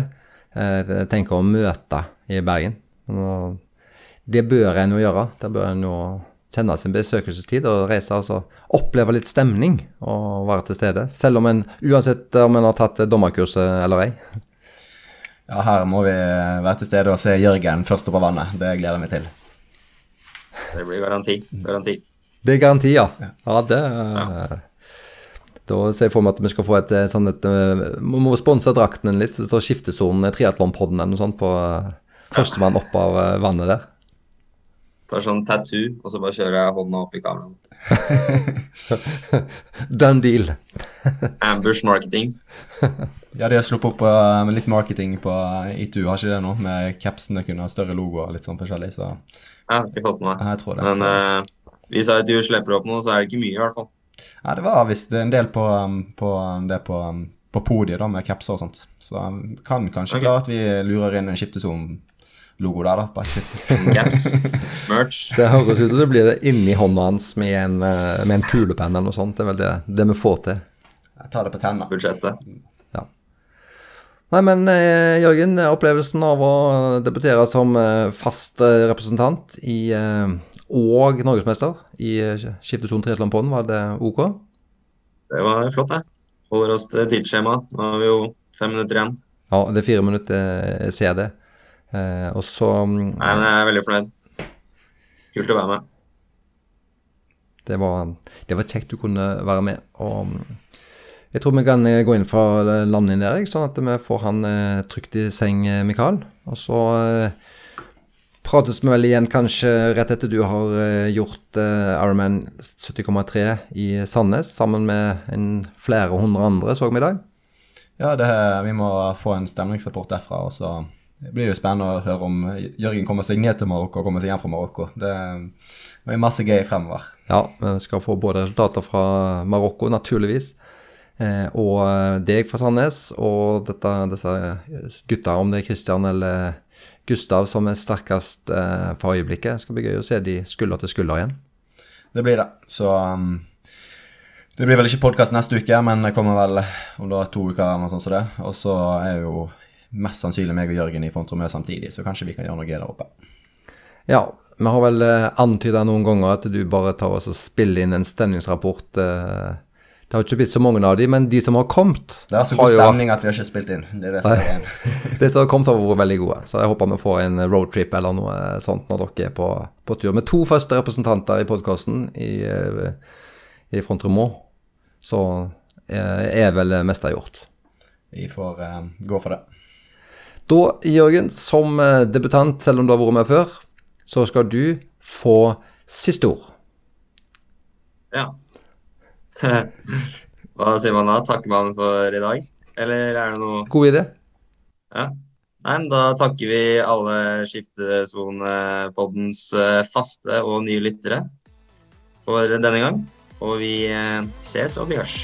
eh, tenker å møte i Bergen. Det bør en jo gjøre. Det bør en jo kjenne sin besøkelsestid og reise og så oppleve litt stemning og være til stede. Selv om en, uansett om en har tatt dommerkurset eller ei. Ja, her må vi være til stede og se Jørgen først opp av vannet. Det gleder jeg meg til. Det blir garanti. Garanti. Det er garanti, ja. Ja, det Da ser jeg for meg at vi skal få et eh, sånn et eh, Vi må sponse drakten litt. Så skiftesonen Triatlonpodden eller noe sånt på eh, førstemann opp av vannet der. Tar sånn tattoo, og så bare kjører jeg hånda opp i kameraet. Done deal. Ambush marketing. Ja, de har sluppet opp uh, litt marketing på uh, ITU, har ikke det nå? Med capsene kunne ha større logo og litt sånn forskjellig, så Jeg har ikke fått med meg. det. Men så. eh, hvis ITU slipper opp noe, så er det ikke mye, i hvert fall. Ja, det var visst en del på, um, på det på, um, på podiet da, med capser og sånt. Så um, kan kanskje okay. klare at vi lurer inn en skifteson-logo der, da. på. Caps, merch. Det høres ut som det blir det inni hånda hans med en, eh, med en kulepenn eller noe sånt. Det er vel det, det vi får til. Jeg tar det på tenna. budsjettet. Nei, men eh, Jørgen, opplevelsen av å debutere som eh, fast representant i, og norgesmester i eh, Skifteson Triatlonpodden, var det OK? Det var flott, det. Holder oss til tidsskjemaet. Nå har vi jo fem minutter igjen. Ja, det er fire minutter, jeg ser det. Eh, og så mm, Nei, men jeg er veldig fornøyd. Kult å være med. det var, det var kjekt du kunne være med. Og mm, jeg tror vi kan eh, gå inn fra landet inn der, sånn at vi får han eh, trygt i seng, eh, Mikael. Og så eh, prates vi vel igjen kanskje rett etter du har eh, gjort eh, Ironman 70,3 i Sandnes, sammen med en flere hundre andre, så vi i dag. Ja, det, vi må få en stemningsrapport derfra, og så blir jo spennende å høre om Jørgen kommer seg ned til Marokko og kommer seg hjem fra Marokko. Det blir masse gøy fremover. Ja, vi skal få både resultater fra Marokko, naturligvis, eh, og eh, deg fra Sandnes, og dette, disse gutta, om det er Christian eller Gustav som er sterkest eh, for øyeblikket. Det skal bli gøy å se de skulder til skulder igjen. Det blir det. Så um, det blir vel ikke podkast neste uke, men det kommer vel om det er to uker eller noe sånt som det. Og så er jo mest sannsynlig meg og Jørgen i Fontromø samtidig, så kanskje vi kan gjøre noe der oppe. Ja, vi har vel eh, antyda noen ganger at du bare tar oss og spiller inn en stemningsrapport. Eh, det har ikke blitt så mange av de, men de som har kommet Det er så god stemning vært- at vi har ikke spilt inn. Det er det som er igjen. De som har kommet har vært veldig gode, så jeg håper vi får en roadtrip eller noe sånt når dere er på, på tur. Med to faste representanter i podkasten i, eh, i Front Romaux, så eh, er vel mest meste gjort. Vi får uh, gå for det. Da, Jørgen, som eh, debutant, selv om du har vært med før, så skal du få siste ord. Ja. Hva sier man da? Takker man for i dag? Eller er det noe God idé? Ja. Nei, men da takker vi alle Skiftesonepoddens eh, faste og nye lyttere for denne gang. Og vi eh, ses og vi hørs.